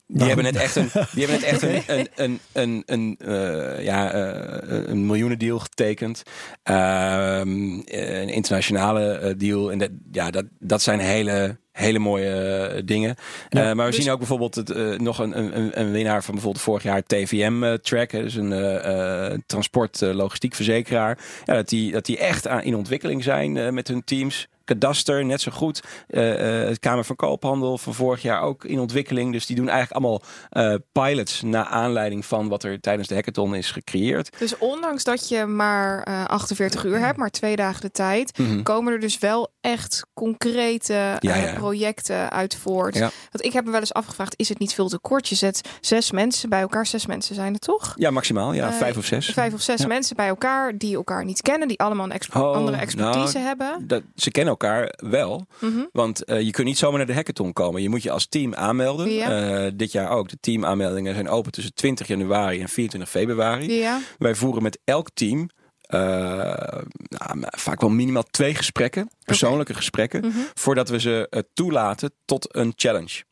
Die hebben net echt een, die hebben net echt een, een, een, een, een, uh, ja, uh, een miljoenendeal getekend. Uh, een internationale deal. En dat, ja, dat, dat zijn hele, hele mooie dingen. Ja, maar we dus... zien ook bijvoorbeeld het, nog een, een, een winnaar van bijvoorbeeld vorig jaar TVM-track. dus een transport logistiek verzekeraar. Ja, dat, die, dat die echt aan, in ontwikkeling zijn met hun teams. Kadaster net zo goed. Uh, uh, het Kamer van Koophandel van vorig jaar ook in ontwikkeling. Dus die doen eigenlijk allemaal uh, pilots naar aanleiding van wat er tijdens de hackathon is gecreëerd. Dus ondanks dat je maar 48 uur hebt, maar twee dagen de tijd, mm -hmm. komen er dus wel echt concrete ja, ja. projecten uit voort. Ja. Want ik heb me wel eens afgevraagd, is het niet veel te kort? Je zet zes mensen bij elkaar, zes mensen zijn het toch? Ja, maximaal. Ja, vijf of zes. Vijf of zes mensen bij elkaar die elkaar niet kennen, die allemaal een expo oh, andere expertise nou, hebben. Dat, ze kennen elkaar wel. Mm -hmm. Want uh, je kunt niet zomaar naar de hackathon komen. Je moet je als team aanmelden. Ja. Uh, dit jaar ook. De teamaanmeldingen zijn open tussen 20 januari en 24 februari. Ja. Wij voeren met elk team uh, nou, vaak wel minimaal twee gesprekken, persoonlijke okay. gesprekken, mm -hmm. voordat we ze toelaten tot een challenge.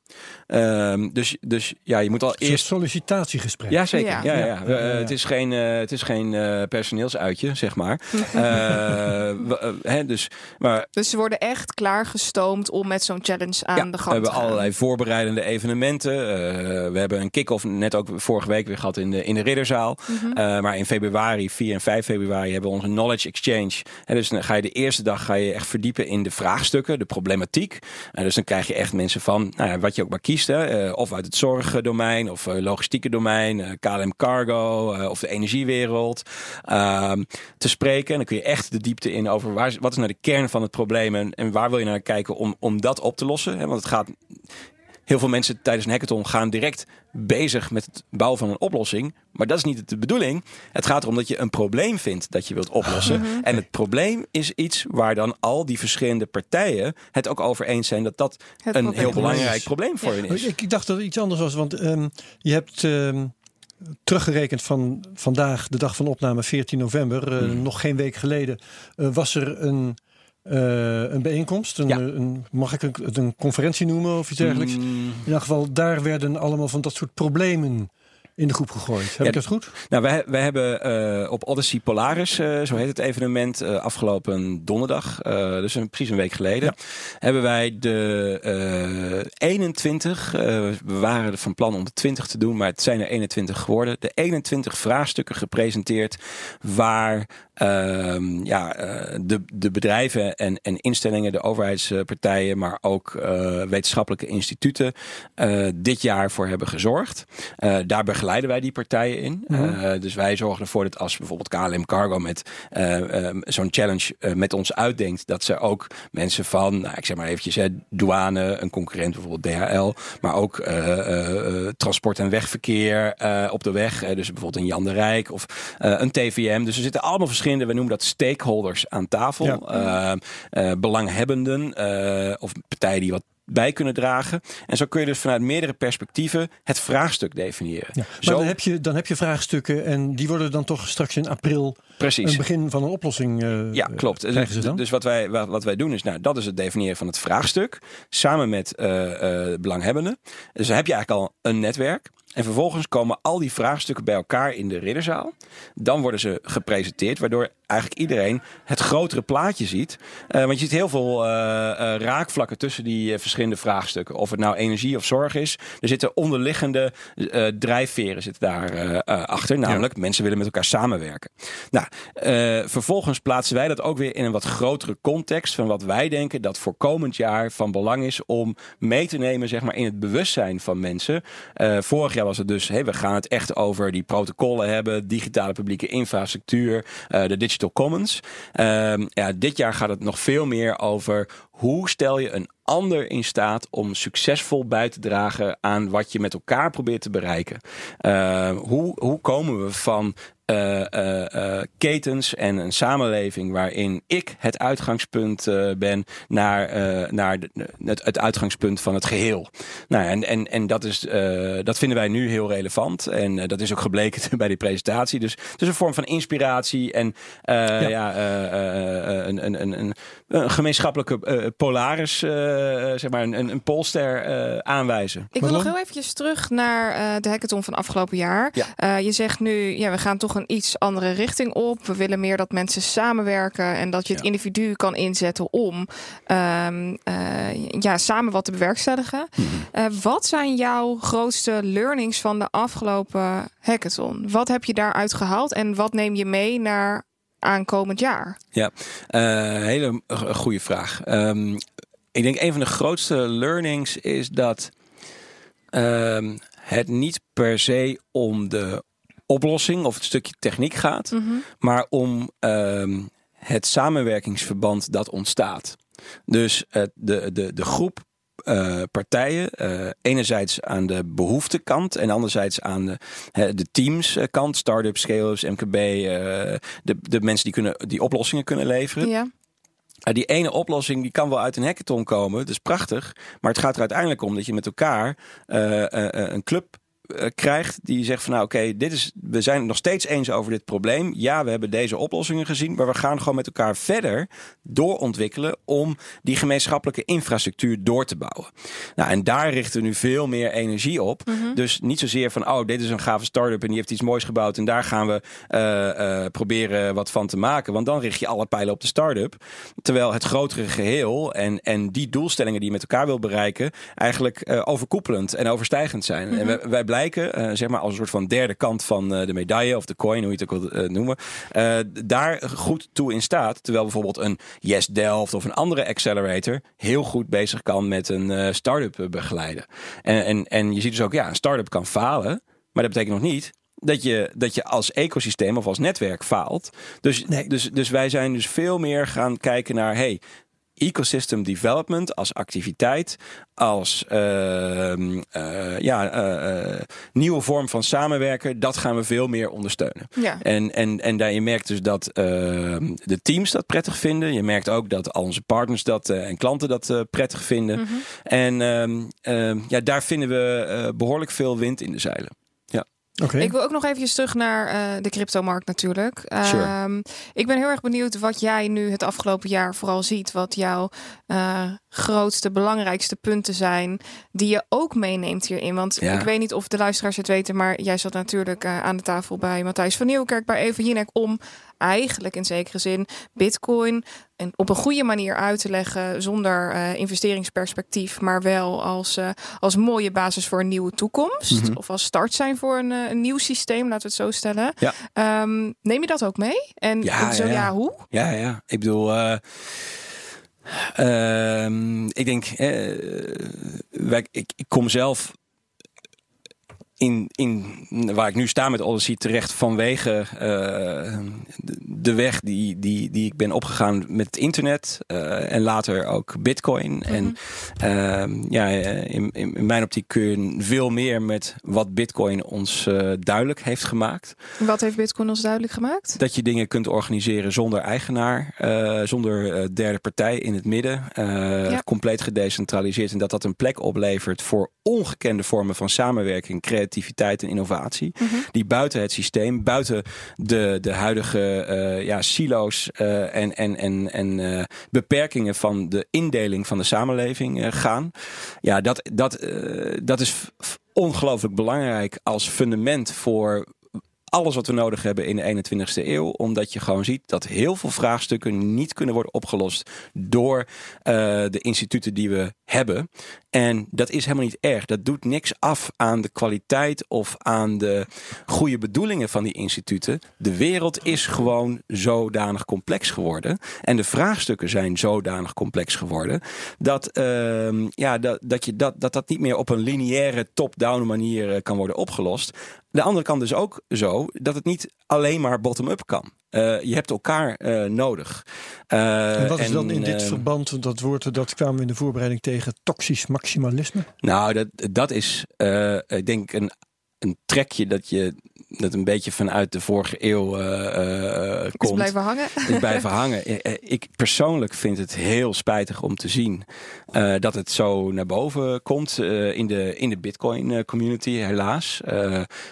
Um, dus, dus ja, je moet al eerst. Een sollicitatiegesprek. Ja, zeker. Ja. Ja, ja, ja. Uh, het is geen, uh, het is geen uh, personeelsuitje, zeg maar. hè, dus, maar. Dus ze worden echt klaargestoomd om met zo'n challenge aan de gang te gaan. We hebben allerlei voorbereidende evenementen. we hebben een kick-off net ook vorige week weer gehad in de, in de Ridderzaal. Mm -hmm. maar in februari, 4 en 5 februari, hebben we onze Knowledge Exchange. En dus dan ga je de eerste dag ga je echt verdiepen in de vraagstukken, de problematiek. dus dan krijg je echt mensen van, nou ja, wat je maar kiest. Hè, of uit het zorgdomein of logistieke domein, KLM Cargo of de energiewereld. Ehm, te spreken. En dan kun je echt de diepte in over waar, wat is nou de kern van het probleem en, en waar wil je naar kijken om, om dat op te lossen. Hè, want het gaat heel veel mensen tijdens een hackathon gaan direct bezig met het bouwen van een oplossing. Maar dat is niet de bedoeling. Het gaat erom dat je een probleem vindt dat je wilt oplossen. Mhm. En het probleem is iets waar dan al die verschillende partijen het ook over eens zijn dat dat Het een heel is. belangrijk probleem voor hen is. Ik, ik dacht dat het iets anders was, want ehm, je hebt ehm, teruggerekend van vandaag, de dag van opname 14 november, eh, Hmm. nog geen week geleden, eh, was er een, eh, een bijeenkomst. Een, Ja. een, mag ik het een conferentie noemen of iets dergelijks? Mm, In ieder geval, daar werden allemaal van dat soort problemen in de groep gegooid. Heb Ja, ik dat goed? Nou, wij, wij hebben eh, op Odyssey Polaris, eh, zo heet het evenement, afgelopen donderdag, dus een, precies een week geleden, hebben wij de eh 21, eh, we waren er van plan om de 20 te doen, maar het zijn er 21 geworden, de 21 vraagstukken gepresenteerd waar ja, eh, de, de bedrijven en, en instellingen, de overheidspartijen, maar ook eh, wetenschappelijke instituten eh, dit jaar voor hebben gezorgd. Daar begeleiden wij die partijen in. Mhm. Dus wij zorgen ervoor dat als bijvoorbeeld KLM Cargo met eh, eh, zo'n challenge met ons uitdenkt, dat ze ook mensen van, nou, ik zeg maar eventjes, hè, douane, een concurrent bijvoorbeeld DHL, maar ook transport en wegverkeer op de weg, dus bijvoorbeeld een Jan de Rijk of een TVM. Dus er zitten allemaal verschillende, we noemen dat stakeholders aan tafel, Ja. Eh, eh, belanghebbenden eh, of partijen die wat bij kunnen dragen. En zo kun je dus vanuit meerdere perspectieven het vraagstuk definiëren. Ja. Maar Zo, dan heb, je, dan heb je vraagstukken en die worden dan toch straks in april precies. een begin van een oplossing. eh, Ja, klopt. ze dan? Dus wat wij, wat wat wij doen is, nou, dat is het definiëren van het vraagstuk. Samen met belanghebbenden. Dus dan heb je eigenlijk al een netwerk. En vervolgens komen al die vraagstukken bij elkaar in de ridderzaal. Dan worden ze gepresenteerd, waardoor eigenlijk iedereen het grotere plaatje ziet. Eh, want je ziet heel veel eh, eh, raakvlakken tussen die verschillende vraagstukken. Of het nou energie of zorg is. Er zitten onderliggende drijfveren zitten daar achter. Namelijk, mensen willen met elkaar samenwerken. Nou, vervolgens plaatsen wij dat ook weer in een wat grotere context van wat wij denken dat voor komend jaar van belang is om mee te nemen zeg maar, in het bewustzijn van mensen. Vorig jaar was het dus, hey, we gaan het echt over die protocollen hebben, digitale publieke infrastructuur, eh, de digital commons. Ehm, ja, dit jaar gaat het nog veel meer over hoe stel je een ander in staat om succesvol bij te dragen aan wat je met elkaar probeert te bereiken. Eh, hoe, hoe komen we van eh, eh, ketens en een samenleving waarin ik het uitgangspunt ben naar, naar de- het, het uitgangspunt van het geheel. Nou, en, en, en dat, is, dat vinden wij nu heel relevant. En dat is ook gebleken bij die presentatie. Dus het is een vorm van inspiratie en ja. Ja. een, een, een, een, een gemeenschappelijke Polaris, zeg maar, een, een polster aanwijzen. Ik wil nog heel eventjes terug naar de hackathon van afgelopen jaar. je zegt nu, ja, we gaan toch een iets andere richting op. We willen meer dat mensen samenwerken en dat je het individu kan inzetten om ehm, ja, samen wat te bewerkstelligen. Mhm. wat zijn jouw grootste learnings van de afgelopen hackathon? Wat heb je daaruit gehaald en wat neem je mee naar aankomend jaar? Ja, uh, hele goede vraag. Um, ik denk een van de grootste learnings is dat um, het niet per se om de oplossing of het stukje techniek gaat, mm -hmm. maar om um, het samenwerkingsverband dat ontstaat. Dus uh, de, de, de groep uh, partijen. Uh, enerzijds aan de behoeftekant en anderzijds aan de, de teamskant. Startups, scale-ups, MKB. Uh, de, de mensen die, kunnen, die oplossingen kunnen leveren. Ja. Die ene oplossing die kan wel uit een hackathon komen, dat is prachtig. Maar het gaat er uiteindelijk om dat je met elkaar een club krijgt die zegt van nou oké, dit is we zijn het nog steeds eens over dit probleem. Ja, we hebben deze oplossingen gezien, maar we gaan gewoon met elkaar verder doorontwikkelen om die gemeenschappelijke infrastructuur door te bouwen. Nou, en daar richten we nu veel meer energie op. Mhm. Dus niet zozeer van oh, dit is een gave start-up en die heeft iets moois gebouwd en daar gaan we uh, uh, proberen wat van te maken. Want dan richt je alle pijlen op de start-up. Terwijl het grotere geheel en, en die doelstellingen die je met elkaar wil bereiken, eigenlijk overkoepelend en overstijgend zijn. En mhm. wij blijken, uh, zeg maar als een soort van derde kant van uh, de medaille of de coin, hoe je het ook wil uh, noemen, daar goed toe in staat. Terwijl bijvoorbeeld een Yes Delft of een andere accelerator heel goed bezig kan met een start-up begeleiden. En, en, en je ziet dus ook, ja, een start-up kan falen, maar dat betekent nog niet dat je, dat je als ecosysteem of als netwerk faalt. Dus, nee. dus, dus wij zijn dus veel meer gaan kijken naar, hey, ecosystem development als activiteit, als uh, uh, ja, uh, nieuwe vorm van samenwerken, dat gaan we veel meer ondersteunen. Ja. En, en, en daar, je merkt dus dat ehm, de teams dat prettig vinden. Je merkt ook dat al onze partners dat en klanten dat prettig vinden. Mm -hmm. En ehm, ja, daar vinden we behoorlijk veel wind in de zeilen. Ik wil ook nog eventjes terug naar uh, de cryptomarkt natuurlijk. Sure. Um, ik ben heel erg benieuwd wat jij nu het afgelopen jaar vooral ziet. Wat jouw uh, grootste, belangrijkste punten zijn die je ook meeneemt hierin. Want ja. ik weet niet of de luisteraars het weten, maar jij zat natuurlijk uh, aan de tafel bij Matthijs van Nieuwkerk, bij Eva Jinek, om eigenlijk in zekere zin Bitcoin en op een goede manier uit te leggen zonder uh, investeringsperspectief, maar wel als, uh, als mooie basis voor een nieuwe toekomst mm -hmm. of als start zijn voor een, uh, een, nieuw systeem, laten we het zo stellen. Ja. Um, neem je dat ook mee? En ja, zo ja, ja, hoe? Ja, ja. Ik bedoel. Uh, ik denk, eh, wij, ik, ik, kom zelf in, in waar ik nu sta met Odyssey terecht vanwege uh, de weg die, die, die ik ben opgegaan met het internet uh, en later ook bitcoin. Mm -hmm. En uh, ja, in, in, mijn optiek kun je veel meer met wat bitcoin ons uh, duidelijk heeft gemaakt. Wat heeft bitcoin ons duidelijk gemaakt? Dat je dingen kunt organiseren zonder eigenaar, zonder derde partij in het midden, ja. compleet gedecentraliseerd en dat dat een plek oplevert voor ongekende vormen van samenwerking, creativiteit en innovatie. Mm -hmm. Die buiten het systeem, buiten de, de huidige uh, ja, silo's uh, en, en, en, en uh, beperkingen van de indeling van de samenleving gaan. Ja, dat, dat, dat is ongelooflijk belangrijk als fundament voor alles wat we nodig hebben in de 21ste eeuw. Omdat je gewoon ziet dat heel veel vraagstukken niet kunnen worden opgelost door uh, de instituten die we hebben. En dat is helemaal niet erg. Dat doet niks af aan de kwaliteit of aan de goede bedoelingen van die instituten. De wereld is gewoon zodanig complex geworden. En de vraagstukken zijn zodanig complex geworden. Dat, uh, ja, dat, dat, je dat, dat dat niet meer op een lineaire top-down manier kan worden opgelost. De andere kant dus ook zo dat het niet alleen maar bottom-up kan. Uh, je hebt elkaar uh, nodig. Uh, en wat is en, dan in dit verband, dat woord, dat kwamen we in de voorbereiding tegen, toxisch maximalisme? Nou, dat, dat is, ik denk, een een trekje dat je dat een beetje vanuit de vorige eeuw uh, komt. Is blijven hangen. Is blijven hangen. Ik persoonlijk vind het heel spijtig om te zien uh, dat het zo naar boven komt uh, in, de, in de Bitcoin community, helaas.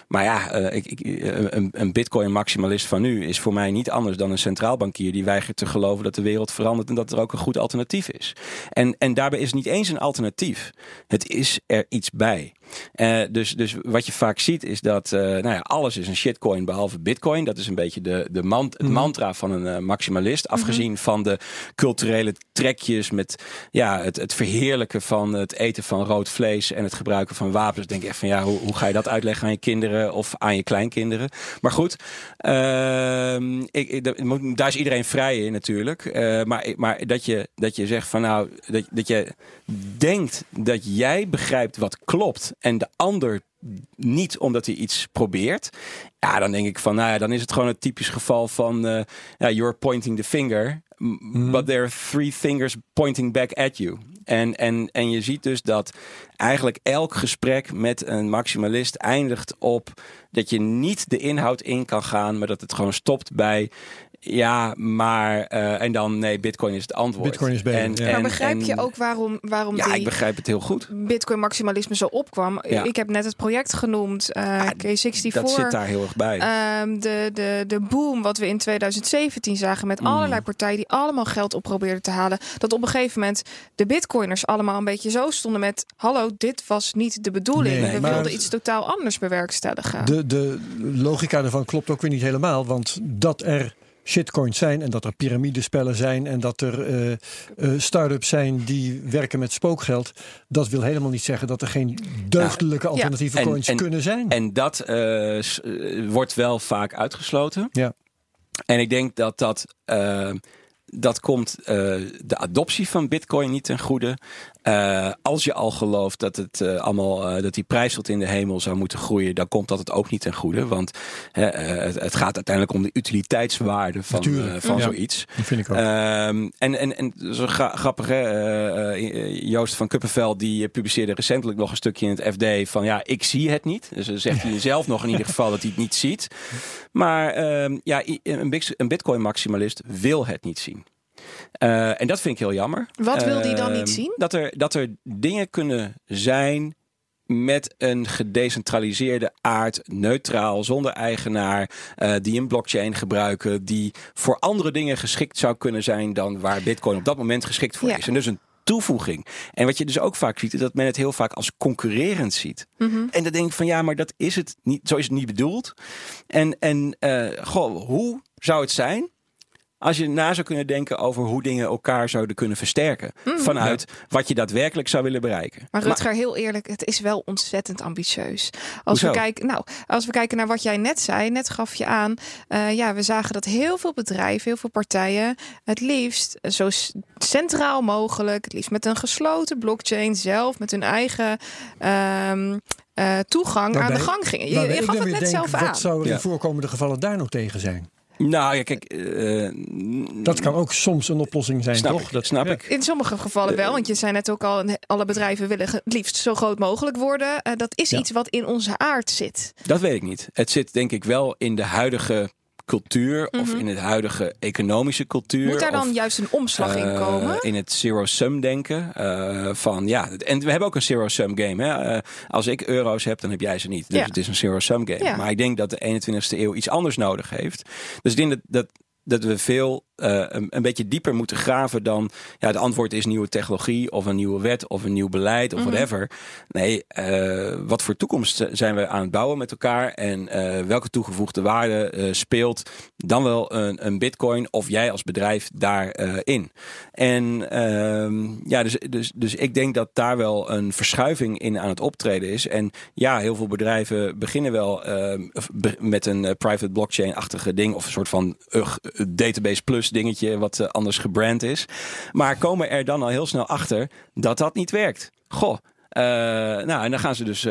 maar ja, ik, ik, een, een Bitcoin maximalist van nu is voor mij niet anders dan een centraal bankier die weigert te geloven dat de wereld verandert en dat er ook een goed alternatief is. En, en daarbij is het niet eens een alternatief. Het is er iets bij. Uh, dus, dus wat je vaak ziet is dat uh, nou ja, alles is een shitcoin behalve bitcoin. Dat is een beetje de, de man, het mhm. mantra van een uh, maximalist. Mhm. Afgezien van de culturele trekjes met ja, het, het verheerlijken van het eten van rood vlees en het gebruiken van wapens. Denk ik echt van ja, hoe, hoe ga je dat uitleggen aan je kinderen of aan je kleinkinderen? Maar goed, ehm, ik, ik, daar is iedereen vrij in natuurlijk. maar maar dat, je, dat je zegt van nou, dat, dat je denkt dat jij begrijpt wat klopt en de ander niet omdat hij iets probeert. Ja, dan denk ik van, nou ja, dan is het gewoon het typisch geval van, uh, you're pointing the finger, mhm. but there are three fingers pointing back at you. En, en, en je ziet dus dat eigenlijk elk gesprek met een maximalist eindigt op dat je niet de inhoud in kan gaan, maar dat het gewoon stopt bij ja, maar uh, en dan nee, Bitcoin is het antwoord. Bitcoin is beter. En, en, maar begrijp je ook waarom, waarom ja, ik begrijp het heel goed. Bitcoin maximalisme zo opkwam? Ja. Ik heb net het project genoemd, uh, ah, K64. Dat zit daar heel erg bij. Um, de, de, de boom wat we in 2017 zagen met mm. allerlei partijen die allemaal geld op probeerden te halen. Dat op een gegeven moment de Bitcoiners allemaal een beetje zo stonden met: hallo, dit was niet de bedoeling. Nee, we wilden iets totaal anders bewerkstelligen. De, de logica ervan klopt ook weer niet helemaal, want dat er shitcoins zijn en dat er piramidespellen zijn en dat er uh, uh, start-ups zijn die werken met spookgeld. Dat wil helemaal niet zeggen dat er geen deugdelijke alternatieve coins kunnen zijn. En dat uh, wordt wel vaak uitgesloten. Ja. En ik denk dat dat dat komt uh, de adoptie van Bitcoin niet ten goede. Uh, als je al gelooft dat, het, uh, allemaal, dat die prijs tot in de hemel zou moeten groeien, dan komt dat het ook niet ten goede. Want het, het, gaat uiteindelijk om de utiliteitswaarde van, van zoiets. Dat vind ik ook. Ehm, en, en, en zo grappig, hè? Joost van Kuppenveld die publiceerde recentelijk nog een stukje in het FD van ja, ik zie het niet. Dus dan zegt hij zelf nog in ieder geval dat hij het niet ziet. Maar ehm, ja, een Bitcoin maximalist wil het niet zien. Uh, en dat vind ik heel jammer. Wat wil die dan niet ehm, zien? Dat er, dat er dingen kunnen zijn met een gedecentraliseerde aard, neutraal, zonder eigenaar, uh, die een blockchain gebruiken, die voor andere dingen geschikt zou kunnen zijn dan waar Bitcoin op dat moment geschikt voor is. En dus een toevoeging. En wat je dus ook vaak ziet, is dat men het heel vaak als concurrerend ziet. Mm En dan denk ik van ja, maar dat is het niet, zo is het niet bedoeld. En, en uh, goh, hoe zou het zijn als je na zou kunnen denken over hoe dingen elkaar zouden kunnen versterken. Mm. vanuit wat je daadwerkelijk zou willen bereiken. Maar Rutger, heel eerlijk, het is wel ontzettend ambitieus. Als we, kijken, nou, als we kijken naar wat jij net zei, net gaf je aan. Uh, ja, we zagen dat heel veel bedrijven, heel veel partijen het liefst zo centraal mogelijk, het liefst met een gesloten blockchain zelf, met hun eigen. Um, uh, toegang aan de gang gingen. Je, je gaf het net zelf aan. Wat zouden in voorkomende gevallen daar nog tegen zijn? Nou ja, kijk. Uh, dat kan ook soms een oplossing zijn, toch? Dat snap ik. In sommige gevallen wel, want je zei net ook al: alle bedrijven willen het liefst zo groot mogelijk worden. Uh, dat is iets wat in onze aard zit. Dat weet ik niet. Het zit denk ik wel in de huidige cultuur of mhm. in het huidige economische cultuur. Moet daar dan juist een omslag in eh, komen? In het zero-sum denken. Uh, van ja, en we hebben ook een zero-sum game. Hè? Uh, als ik euro's heb, dan heb jij ze niet. Dus het is een zero-sum game. Ja. Maar ik denk dat de 21ste eeuw iets anders nodig heeft. Dus ik denk dat, dat, dat we veel uh, een, een, beetje dieper moeten graven dan ja, het antwoord is nieuwe technologie of een nieuwe wet of een nieuw beleid of mm whatever. Nee, uh, wat voor toekomst zijn we aan het bouwen met elkaar en uh, welke toegevoegde waarde speelt dan wel een, een bitcoin of jij als bedrijf daarin. en ehm, ja, dus, dus, dus ik denk dat daar wel een verschuiving in aan het optreden is. En ja, heel veel bedrijven beginnen wel ehm, met een private blockchain-achtige ding of een soort van database plus dingetje wat eh, anders gebrand is. Maar komen er dan al heel snel achter dat dat niet werkt. Goh, nou, en dan gaan ze dus,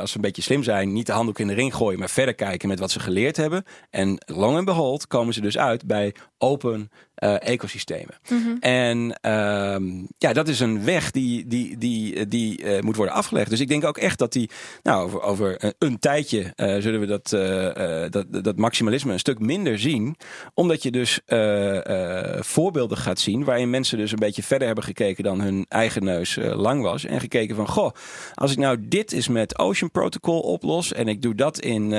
als ze een beetje slim zijn, niet de handdoek in de ring gooien, maar verder kijken met wat ze geleerd hebben. En long and behold komen ze dus uit bij open uh, ecosystemen. Mhm. En ehm, ja, dat is een weg die, die, die, die uh, moet worden afgelegd. Dus ik denk ook echt dat die, nou, over, over een tijdje zullen we dat, dat, dat maximalisme een stuk minder zien. Omdat je dus voorbeelden gaat zien waarin mensen dus een beetje verder hebben gekeken dan hun eigen neus lang was. En gekeken van, goh, als ik nou dit is met Ocean Protocol oplos en ik doe dat in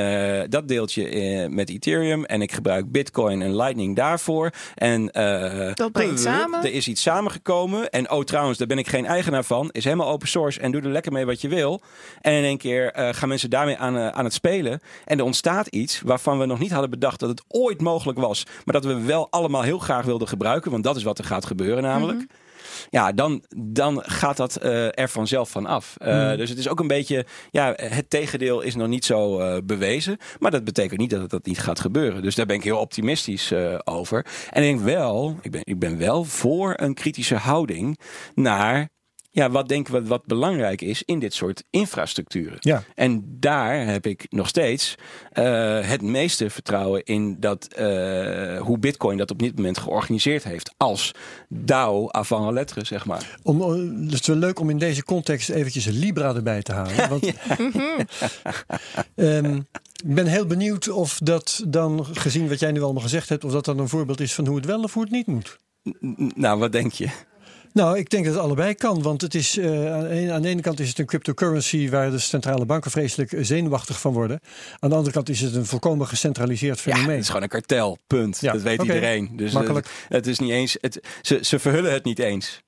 dat deeltje in, met Ethereum en ik gebruik Bitcoin en Lightning daarvoor. En uh, dat brengt samen. Er is iets samengekomen. En oh, trouwens, daar ben ik geen eigenaar van. Is helemaal open source en doe er lekker mee wat je wil. En in één keer uh, gaan mensen daarmee aan, uh, aan het spelen. En er ontstaat iets waarvan we nog niet hadden bedacht dat het ooit mogelijk was. Maar dat we wel allemaal heel graag wilden gebruiken. Want dat is wat er gaat gebeuren namelijk. Mm -hmm ja, dan, dan gaat dat uh, er vanzelf van af. Uh, Dus het is ook een beetje, ja, het tegendeel is nog niet zo uh, bewezen. Maar dat betekent niet dat het dat niet gaat gebeuren. Dus daar ben ik heel optimistisch over. En ik denk wel, ik ben, ik ben wel voor een kritische houding naar ja, wat denken we wat belangrijk is in dit soort infrastructuren. Ja. En daar heb ik nog steeds uh, het meeste vertrouwen in dat, uh, hoe Bitcoin dat op dit moment georganiseerd heeft. Als DAO avant la lettre, zeg maar. Om, het is wel leuk om in deze context eventjes Libra erbij te halen. Want, um, ik ben heel benieuwd of dat dan, gezien wat jij nu allemaal gezegd hebt, of dat dan een voorbeeld is van hoe het wel of hoe het niet moet. Nou, wat denk je? Nou, ik denk dat het allebei kan. Want het is, uh, aan de ene kant is het een cryptocurrency waar de centrale banken vreselijk zenuwachtig van worden. Aan de andere kant is het een volkomen gecentraliseerd fenomeen. Ja, het is gewoon een kartel, punt. Ja, dat weet okay. iedereen. Dus Makkelijk. Het, het, is niet eens, het, ze, ze verhullen het niet eens.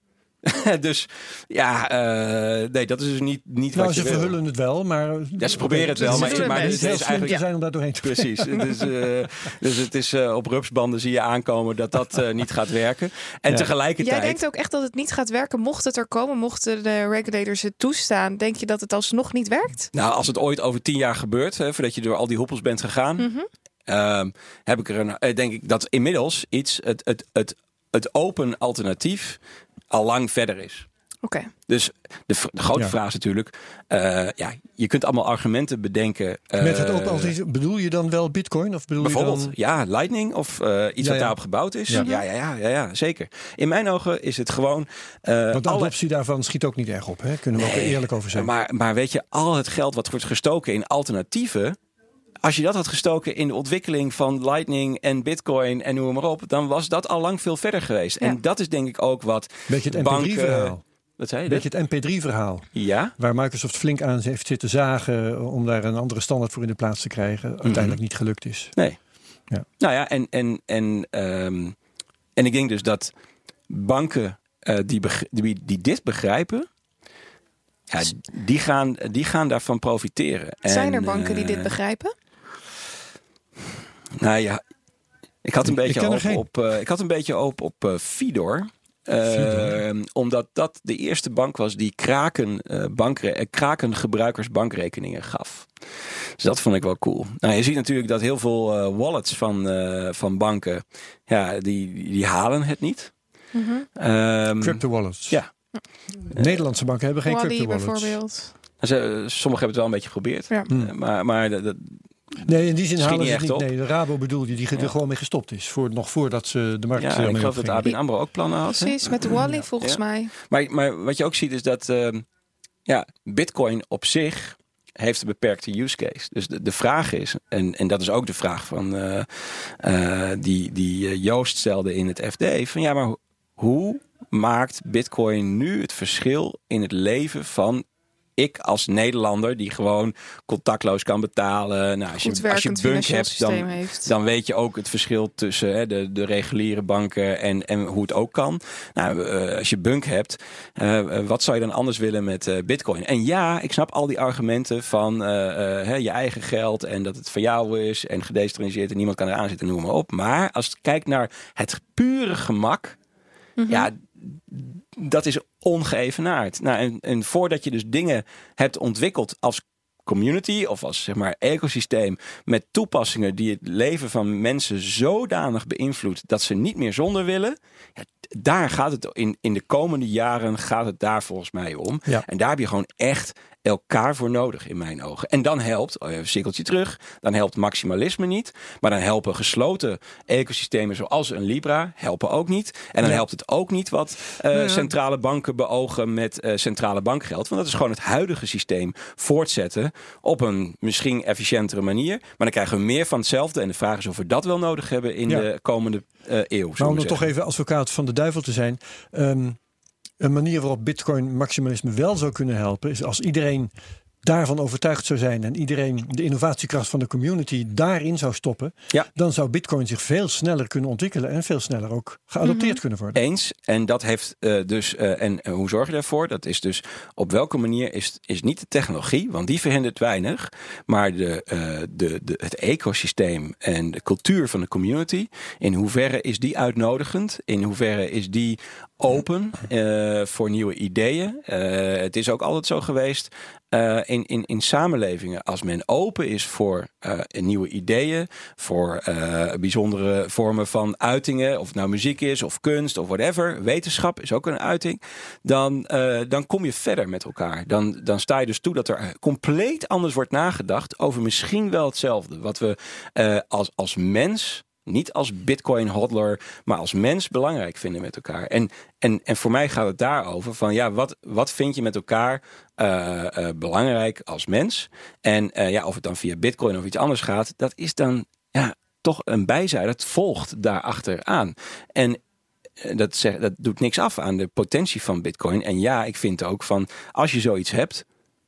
dus ja, uh, nee, dat is dus niet, niet nou, wat je ze verhullen het wel, maar... Ja, ze proberen het wel, maar, maar het is eigenlijk... Ja. zijn om daar doorheen te Precies. dus, uh, dus het is uh, op rupsbanden zie je aankomen dat dat niet gaat werken. En ja. tegelijkertijd... Jij denkt ook echt dat het niet gaat werken, mocht het er komen, mochten de regulators het toestaan. Denk je dat het alsnog niet werkt? Nou, als het ooit over tien jaar gebeurt, hè, voordat je door al die hoepels bent gegaan... Mm -hmm. uh, heb ik er een, denk ik dat inmiddels iets, het, het, het, het open alternatief al lang verder is. Oké. Okay. Dus de, de grote ja. vraag is natuurlijk, uh, ja, je kunt allemaal argumenten bedenken. Uh, Met het open alternatief, bedoel je dan wel Bitcoin? Of bedoel bijvoorbeeld, je dan... ja, Lightning of uh, iets ja, wat daarop gebouwd is. Ja. Ja, ja, ja, ja, zeker. In mijn ogen is het gewoon. Want de alle... adoptie daarvan schiet ook niet erg op, hè? Kunnen we nee, ook eerlijk over zijn. Maar, maar weet je, al het geld wat wordt gestoken in alternatieven als je dat had gestoken in de ontwikkeling van Lightning en Bitcoin en noem maar op, dan was dat al lang veel verder geweest. Ja. En dat is denk ik ook wat. Beetje het MP3-verhaal. Wat zei je? Beetje het MP3-verhaal. Ja. Waar Microsoft flink aan heeft zitten zagen om daar een andere standaard voor in de plaats te krijgen. Uiteindelijk mm-hmm. niet gelukt is. Nee. Ja. Nou ja, en, en, en, um, en ik denk dus dat banken uh, die, die, die dit begrijpen, ja, die, gaan, die gaan daarvan profiteren. Zijn er banken uh, die dit begrijpen? Nou ja, ik had een beetje op, op uh, ik had een beetje op, op uh, Fidor. Uh, omdat dat de eerste bank was die kraken, bankre kraken gebruikers bankrekeningen gaf. Dus dat vond ik wel cool. Nou, je ziet natuurlijk dat heel veel wallets van, van banken, ja, die, die halen het niet. Mm -hmm. um, crypto wallets. Ja. Nederlandse banken hebben geen Wally crypto wallets. bijvoorbeeld. Ze, sommigen hebben het wel een beetje geprobeerd. Ja. Mm. Maar, maar dat, Nee, in die zin halen ze het niet. Op. Nee, de Rabo bedoel je, die ja. er gewoon mee gestopt is. Voor, nog voordat ze de markt Ja, ik geloof dat ABN AMRO ook plannen had. Precies, met de Wally volgens ja. mij. Maar, maar wat je ook ziet is dat uh, ja, bitcoin op zich heeft een beperkte use case. Dus de, de vraag is, en, en dat is ook de vraag van uh, uh, die, die Joost stelde in het FD, van ja, maar hoe maakt bitcoin nu het verschil in het leven van ik als Nederlander die gewoon contactloos kan betalen. Nou, als, je, als je bunk hebt, dan, dan weet je ook het verschil tussen hè, de, de reguliere banken en, en hoe het ook kan. Nou, uh, als je bunk hebt, uh, wat zou je dan anders willen met uh, bitcoin? En ja, ik snap al die argumenten van hè, je eigen geld en dat het van jou is en gedecentraliseerd en niemand kan eraan zitten, noem maar op. Maar als je kijkt naar het pure gemak, mm -hmm. ja, dat is ongeëvenaard. Nou, en, en voordat je dus dingen hebt ontwikkeld als community of als zeg maar ecosysteem met toepassingen die het leven van mensen zodanig beïnvloedt dat ze niet meer zonder willen. Ja, daar gaat het in, in de komende jaren gaat het daar volgens mij om. Ja. En daar heb je gewoon echt elkaar voor nodig in mijn ogen. En dan helpt, oh, even een cirkeltje terug, dan helpt maximalisme niet. Maar dan helpen gesloten ecosystemen zoals een Libra helpen ook niet. En dan Ja. helpt het ook niet wat eh, centrale banken beogen met eh, centrale bankgeld. Want dat is gewoon het huidige systeem voortzetten op een misschien efficiëntere manier. Maar dan krijgen we meer van hetzelfde. En de vraag is of we dat wel nodig hebben in de komende eh, eeuw. zullen Nou, om dan toch even advocaat van de duivel te zijn. ehm, een manier waarop Bitcoin maximalisme wel zou kunnen helpen, is als iedereen daarvan overtuigd zou zijn en iedereen de innovatiekracht van de community daarin zou stoppen, Ja. dan zou Bitcoin zich veel sneller kunnen ontwikkelen en veel sneller ook geadopteerd kunnen worden. Eens. En dat heeft eh, dus. eh, en eh, hoe zorg je daarvoor? Dat is dus op welke manier is, is niet de technologie, want die verhindert weinig. Maar de, eh, de, de, het ecosysteem en de cultuur van de community. In hoeverre is die uitnodigend? In hoeverre is die open eh, voor nieuwe ideeën? Eh, het is ook altijd zo geweest. Eh, in, in, in samenlevingen, als men open is voor eh, nieuwe ideeën, voor eh, bijzondere vormen van uitingen, of het nou muziek is, of kunst, of whatever, wetenschap is ook een uiting, dan, dan kom je verder met elkaar. Dan, dan sta je dus toe dat er compleet anders wordt nagedacht over misschien wel hetzelfde. Wat we als, als mens niet als bitcoin hodler, maar als mens belangrijk vinden met elkaar. En, en, en voor mij gaat het daarover van ja, wat, wat vind je met elkaar eh, eh, belangrijk als mens? En eh, ja, of het dan via bitcoin of iets anders gaat, dat is dan ja, toch een bijzijde. Het volgt daarachter aan. En dat, zeg, dat doet niks af aan de potentie van bitcoin. En ja, ik vind ook van als je zoiets hebt,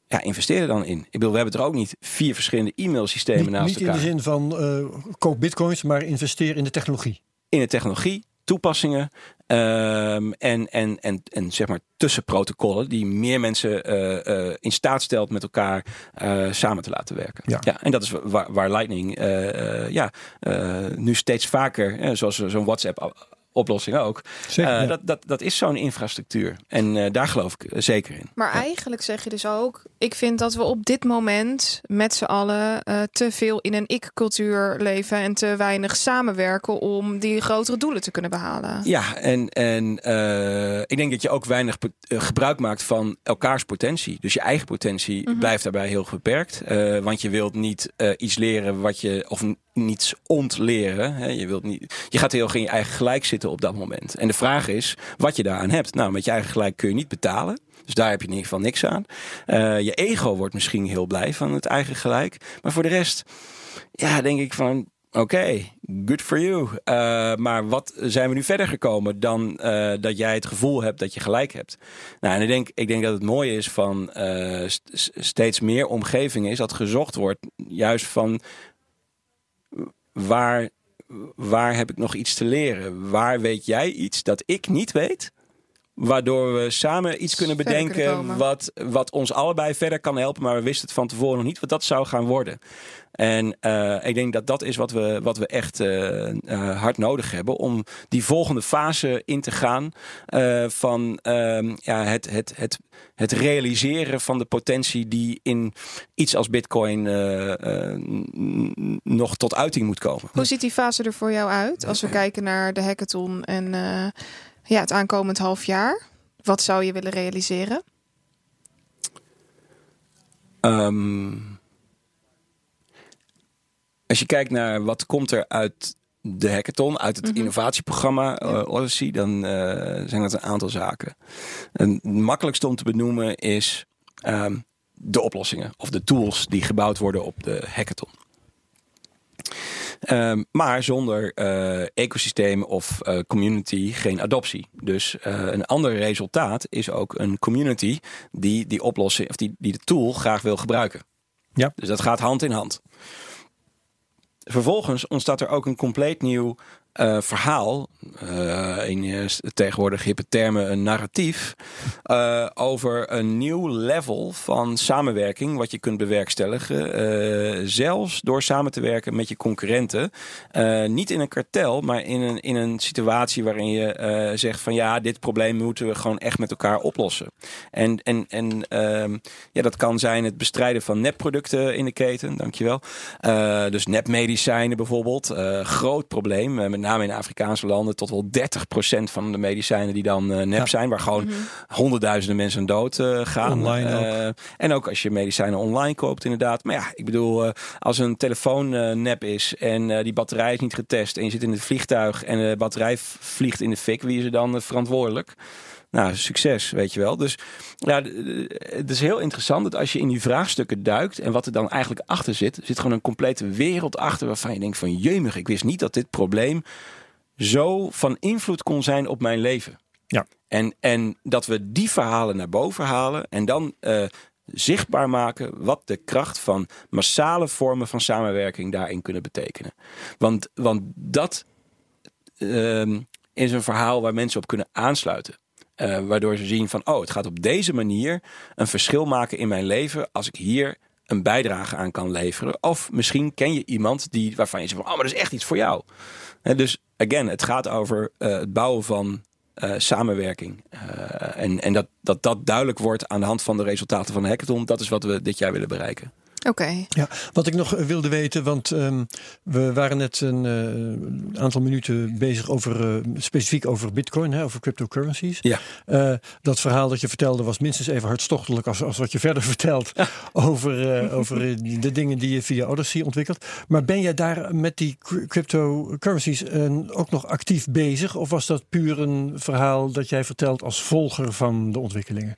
ja, investeer er dan in. Ik bedoel, we hebben er ook niet vier verschillende e-mailsystemen Niet, naast niet in elkaar. de zin van eh, koop bitcoins, maar investeer in de technologie. in de technologie, toepassingen ehm, en, en, en, en zeg maar tussenprotocollen die meer mensen eh, eh, in staat stelt met elkaar samen te laten werken. Ja. en dat is waar, waar Lightning ja, nu steeds vaker, zoals zo'n WhatsApp oplossing ook, Zeker, eh, ja. dat, dat, dat is zo'n infrastructuur. En eh, daar geloof ik eh, zeker in. Maar eigenlijk zeg je dus ook, ik vind dat we op dit moment met z'n allen eh, te veel in een ik-cultuur leven en te weinig samenwerken om die grotere doelen te kunnen behalen. Ja, en, en eh, ik denk dat je ook weinig gebruik maakt van elkaars potentie. Dus je eigen potentie blijft daarbij heel beperkt. Eh, want je wilt niet eh, iets leren wat je, of niets ontleren. Je, wilt niet, je gaat heel erg in je eigen gelijk zitten op dat moment. En de vraag is wat je daaraan hebt. Nou, met je eigen gelijk kun je niet betalen. Dus daar heb je in ieder geval niks aan. Eh, je ego wordt misschien heel blij van het eigen gelijk. Maar voor de rest, ja, denk ik van. Oké, good for you. Eh, maar wat zijn we nu verder gekomen dan eh, dat jij het gevoel hebt dat je gelijk hebt? Nou, en ik denk, ik denk dat het mooie is van st- st- steeds meer omgevingen is dat gezocht wordt juist van waar, waar heb ik nog iets te leren? Waar weet jij iets dat ik niet weet? Waardoor we samen iets kunnen bedenken wat, wat ons allebei verder kan helpen. Maar we wisten het van tevoren nog niet wat dat zou gaan worden. En eh, ik denk dat dat is wat we, wat we echt eh, eh, hard nodig hebben. Om die volgende fase in te gaan. van ehm, ja, het, het, het, het realiseren van de potentie die in iets als bitcoin nog tot uiting moet komen. Hoe ziet die fase er voor jou uit als we kijken naar de hackathon en ja, het aankomend half jaar? Wat zou je willen realiseren? Ehm, als je kijkt naar wat komt er uit de hackathon, uit het innovatieprogramma eh, Odyssey, dan eh, zijn dat een aantal zaken. En het makkelijkste om te benoemen is ehm, de oplossingen of de tools die gebouwd worden op de hackathon. Ehm, maar zonder eh, ecosysteem of eh, community geen adoptie. Dus eh, een ander resultaat is ook een community die die oplossing of die, die de tool graag wil gebruiken. Ja. Dus dat gaat hand in hand. Vervolgens ontstaat er ook een compleet nieuw uh, verhaal, uh, in uh, tegenwoordig hippe termen een narratief, over een nieuw level van samenwerking wat je kunt bewerkstelligen. zelfs door samen te werken met je concurrenten. niet in een kartel, maar in een, in een situatie waarin je zegt van ja, dit probleem moeten we gewoon echt met elkaar oplossen. En, en, en ehm, ja, dat kan zijn het bestrijden van nepproducten in de keten, dankjewel. dus nepmedicijnen bijvoorbeeld, groot probleem, met in Afrikaanse landen, tot wel 30% van de medicijnen die dan uh, nep zijn, waar gewoon mm honderdduizenden mensen dood uh, gaan. Online uh, En ook als je medicijnen online koopt, inderdaad. Maar ja, ik bedoel, als een telefoon nep is en die batterij is niet getest en je zit in het vliegtuig en de batterij vliegt in de fik, wie is er dan verantwoordelijk? Nou, succes, weet je wel. Dus ja, het is heel interessant dat als je in die vraagstukken duikt en wat er dan eigenlijk achter zit, zit gewoon een complete wereld achter waarvan je denkt van jemig, ik wist niet dat dit probleem zo van invloed kon zijn op mijn leven. Ja. En, en dat we die verhalen naar boven halen en dan uh, zichtbaar maken wat de kracht van massale vormen van samenwerking daarin kunnen betekenen. Want, want dat uh, is een verhaal waar mensen op kunnen aansluiten. Uh, waardoor ze zien van, oh, het gaat op deze manier een verschil maken in mijn leven als ik hier een bijdrage aan kan leveren. Of misschien ken je iemand die, waarvan je zegt van, oh, maar dat is echt iets voor jou. Uh, dus again, het gaat over uh, het bouwen van samenwerking. en en dat, dat dat duidelijk wordt aan de hand van de resultaten van de hackathon. Dat is wat we dit jaar willen bereiken. Oké. Ja, wat ik nog eh, wilde weten, want um, we waren net een uh, aantal minuten bezig over uh, specifiek over Bitcoin, hè, over cryptocurrencies. Ja. Uh, dat verhaal dat je vertelde was minstens even hartstochtelijk als, als wat je verder vertelt ja. over, over de dingen die je via Odyssey ontwikkelt. Maar ben jij daar met die cryptocurrencies ook nog actief bezig? Of was dat puur een verhaal dat jij vertelt als volger van de ontwikkelingen?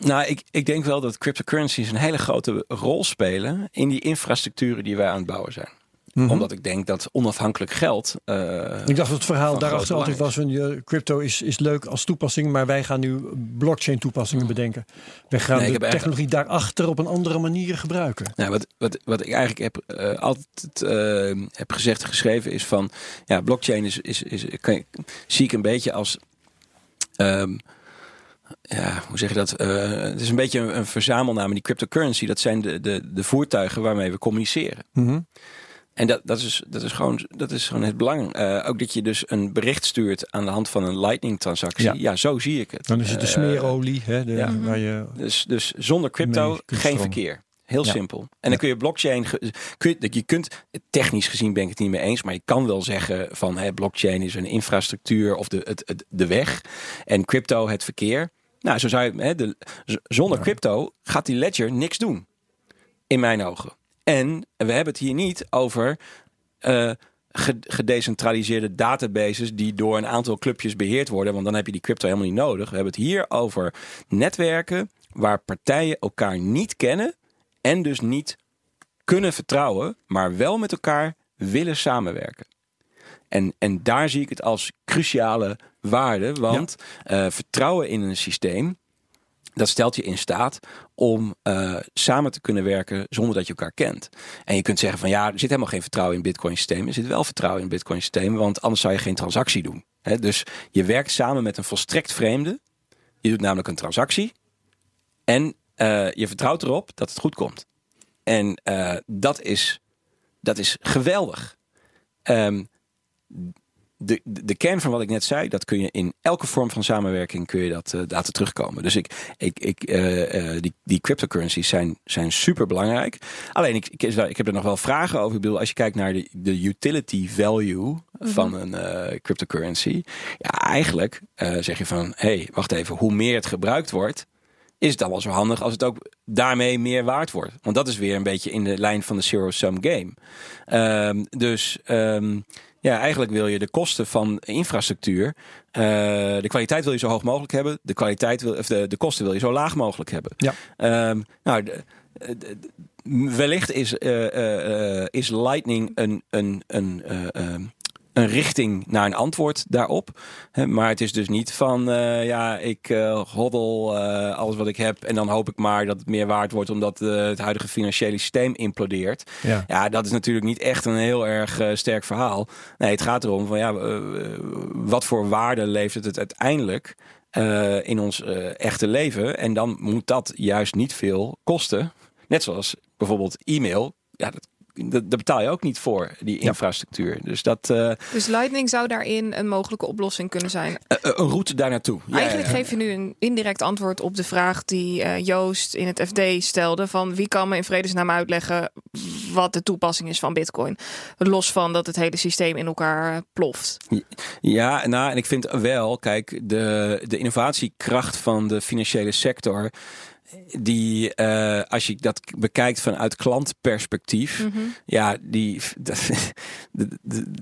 Nou, ik, ik denk wel dat cryptocurrencies een hele grote rol spelen in die infrastructuren die wij aan het bouwen zijn. Mm -hmm. Omdat ik denk dat onafhankelijk geld. Uh, ik dacht dat het verhaal daarachter altijd was: van je crypto is, is leuk als toepassing, maar wij gaan nu blockchain toepassingen bedenken. We gaan nee, de technologie daarachter op een andere manier gebruiken. Nou, wat, wat, wat ik eigenlijk heb, uh, altijd uh, heb gezegd en geschreven is van ja, blockchain is, is, is, kan, zie ik een beetje als. Um, ja, hoe zeg je dat? Uh, het is een beetje een, een verzamelnaam. Die cryptocurrency, dat zijn de, de, de voertuigen waarmee we communiceren. Mm -hmm. En dat, dat, is, dat, is gewoon, dat is gewoon het belang. Uh, ook dat je dus een bericht stuurt aan de hand van een Lightning-transactie. Ja. ja. zo zie ik het. Dan is het de uh, smeerolie. Hè, de, ja. waar je dus, dus zonder crypto geen verkeer. Heel ja. simpel. En dan kun je blockchain. Kun je, je kunt, technisch gezien ben ik het niet mee eens, maar je kan wel zeggen van hè, blockchain is een infrastructuur of de, het, het, de weg. En crypto het verkeer. Nou, zo zou je, hè, de, zonder crypto gaat die ledger niks doen. In mijn ogen. En we hebben het hier niet over uh, gedecentraliseerde databases die door een aantal clubjes beheerd worden. Want dan heb je die crypto helemaal niet nodig. We hebben het hier over netwerken waar partijen elkaar niet kennen en dus niet kunnen vertrouwen, maar wel met elkaar willen samenwerken. En, en daar zie ik het als cruciale waarde. Want ja. uh, vertrouwen in een systeem, dat stelt je in staat om uh, samen te kunnen werken zonder dat je elkaar kent. En je kunt zeggen van ja, er zit helemaal geen vertrouwen in Bitcoin systeem. Er zit wel vertrouwen in Bitcoin systeem, want anders zou je geen transactie doen. He, dus je werkt samen met een volstrekt vreemde. Je doet namelijk een transactie. En uh, je vertrouwt erop dat het goed komt. En uh, dat, is, dat is geweldig. Um, de, de, kern van wat ik net zei, dat kun je in elke vorm van samenwerking kun je dat uh, laten terugkomen. Dus ik, ik, ik, uh, uh, die, die cryptocurrencies zijn, zijn super belangrijk. Alleen ik, ik, ik, heb er nog wel vragen over. Ik bedoel, als je kijkt naar de, de utility value -hmm. van een cryptocurrency. Ja, eigenlijk zeg je van, hé, hey, wacht even, hoe meer het gebruikt wordt, is het dan wel zo handig als het ook daarmee meer waard wordt. Want dat is weer een beetje in de lijn van de zero-sum game. Um, dus um, ja, eigenlijk wil je de kosten van infrastructuur, uh, de kwaliteit wil je zo hoog mogelijk hebben, de kwaliteit wil, of de, de kosten wil je zo laag mogelijk hebben. Ja. Um, nou, de, de, wellicht is, uh, uh, is Lightning een, een, een een richting naar een antwoord daarop. Maar het is dus niet van, uh, ja, ik uh, hoddel uh, alles wat ik heb en dan hoop ik maar dat het meer waard wordt omdat het huidige financiële systeem implodeert. Ja. ja, dat is natuurlijk niet echt een heel erg sterk verhaal. Nee, het gaat erom van, ja, wat voor waarde levert het uiteindelijk in ons echte leven? En dan moet dat juist niet veel kosten. Net zoals bijvoorbeeld e-mail. Ja, dat daar betaal je ook niet voor, die infrastructuur. Dus, dat, uh, dus Lightning zou daarin een mogelijke oplossing kunnen zijn? Uh, een route daar naartoe. Eigenlijk geef je nu een indirect antwoord op de vraag die uh, Joost in het FD stelde: van wie kan me in vredesnaam uitleggen wat de toepassing is van Bitcoin? Los van dat het hele systeem in elkaar ploft. Ja, nou, en ik vind wel, kijk, de, de innovatiekracht van de financiële sector die, uh, als je dat bekijkt vanuit klantperspectief, mm -hmm. ja, die dat, dat,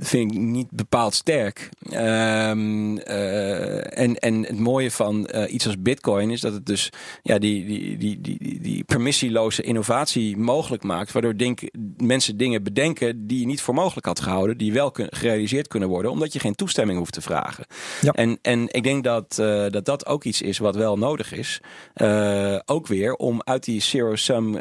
vind ik niet bepaald sterk. Um, uh, en, en het mooie van uh, iets als Bitcoin is dat het dus ja, die, die, die, die, die permissieloze innovatie mogelijk maakt, waardoor denk, mensen dingen bedenken die je niet voor mogelijk had gehouden, die wel kun, gerealiseerd kunnen worden, omdat je geen toestemming hoeft te vragen. Ja. En, en ik denk dat, dat dat ook iets is wat wel nodig is. ook ook om uit die zero-sum uh,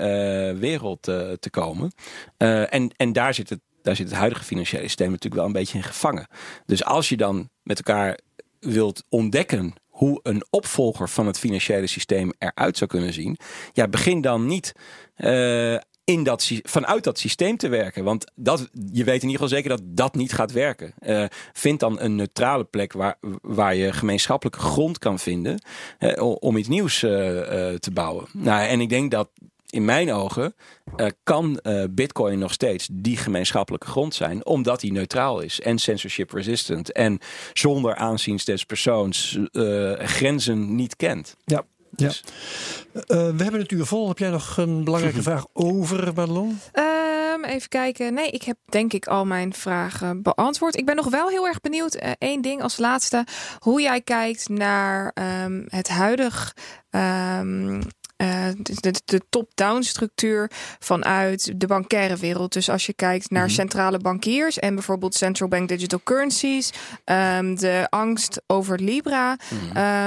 wereld uh, te komen. Uh, en, en daar zit het daar zit het huidige financiële systeem natuurlijk wel een beetje in gevangen. Dus als je dan met elkaar wilt ontdekken hoe een opvolger van het financiële systeem eruit zou kunnen zien, ja, begin dan niet in dat, vanuit dat systeem te werken. Want dat, je weet in ieder geval zeker dat dat niet gaat werken. Uh, vind dan een neutrale plek waar, waar je gemeenschappelijke grond kan vinden om iets nieuws uh, te bouwen. Nou, en ik denk dat in mijn ogen kan Bitcoin nog steeds die gemeenschappelijke grond zijn, omdat die neutraal is en censorship resistant en zonder aanzien des persoons grenzen niet kent. Ja. Ja. Dus- uh, we hebben het uur vol. Heb jij nog een belangrijke vraag over Madelon? Um, even kijken. Nee, ik heb denk ik al mijn vragen beantwoord. Ik ben nog wel heel erg benieuwd. Uh, één ding als laatste. Hoe jij kijkt naar um, het huidig um, uh, de, de top-down structuur vanuit de bankaire wereld. Dus als je kijkt naar -hmm. centrale bankiers en bijvoorbeeld central bank digital currencies, um, de angst over Libra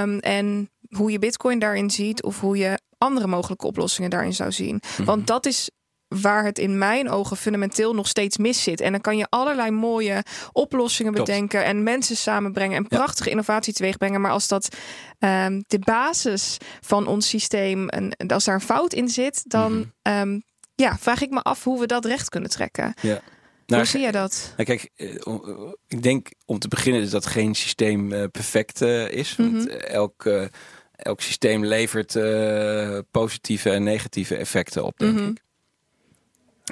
um, en hoe je Bitcoin daarin ziet of hoe je andere mogelijke oplossingen daarin zou zien. -hmm. Want dat is waar het in mijn ogen fundamenteel nog steeds mis zit. En dan kan je allerlei mooie oplossingen bedenken en mensen samenbrengen en prachtige ja. innovatie teweegbrengen. Maar als dat um, de basis van ons systeem, en als daar een fout in zit, dan mm -hmm. um, ja, vraag ik me af hoe we dat recht kunnen trekken. Ja. Nou, Hoe zie je dat? Nou, kijk, ik denk om te beginnen dat geen systeem uh, perfect is. Mm -hmm. Want elk, uh, elk systeem levert positieve en negatieve effecten op, denk mm -hmm. ik.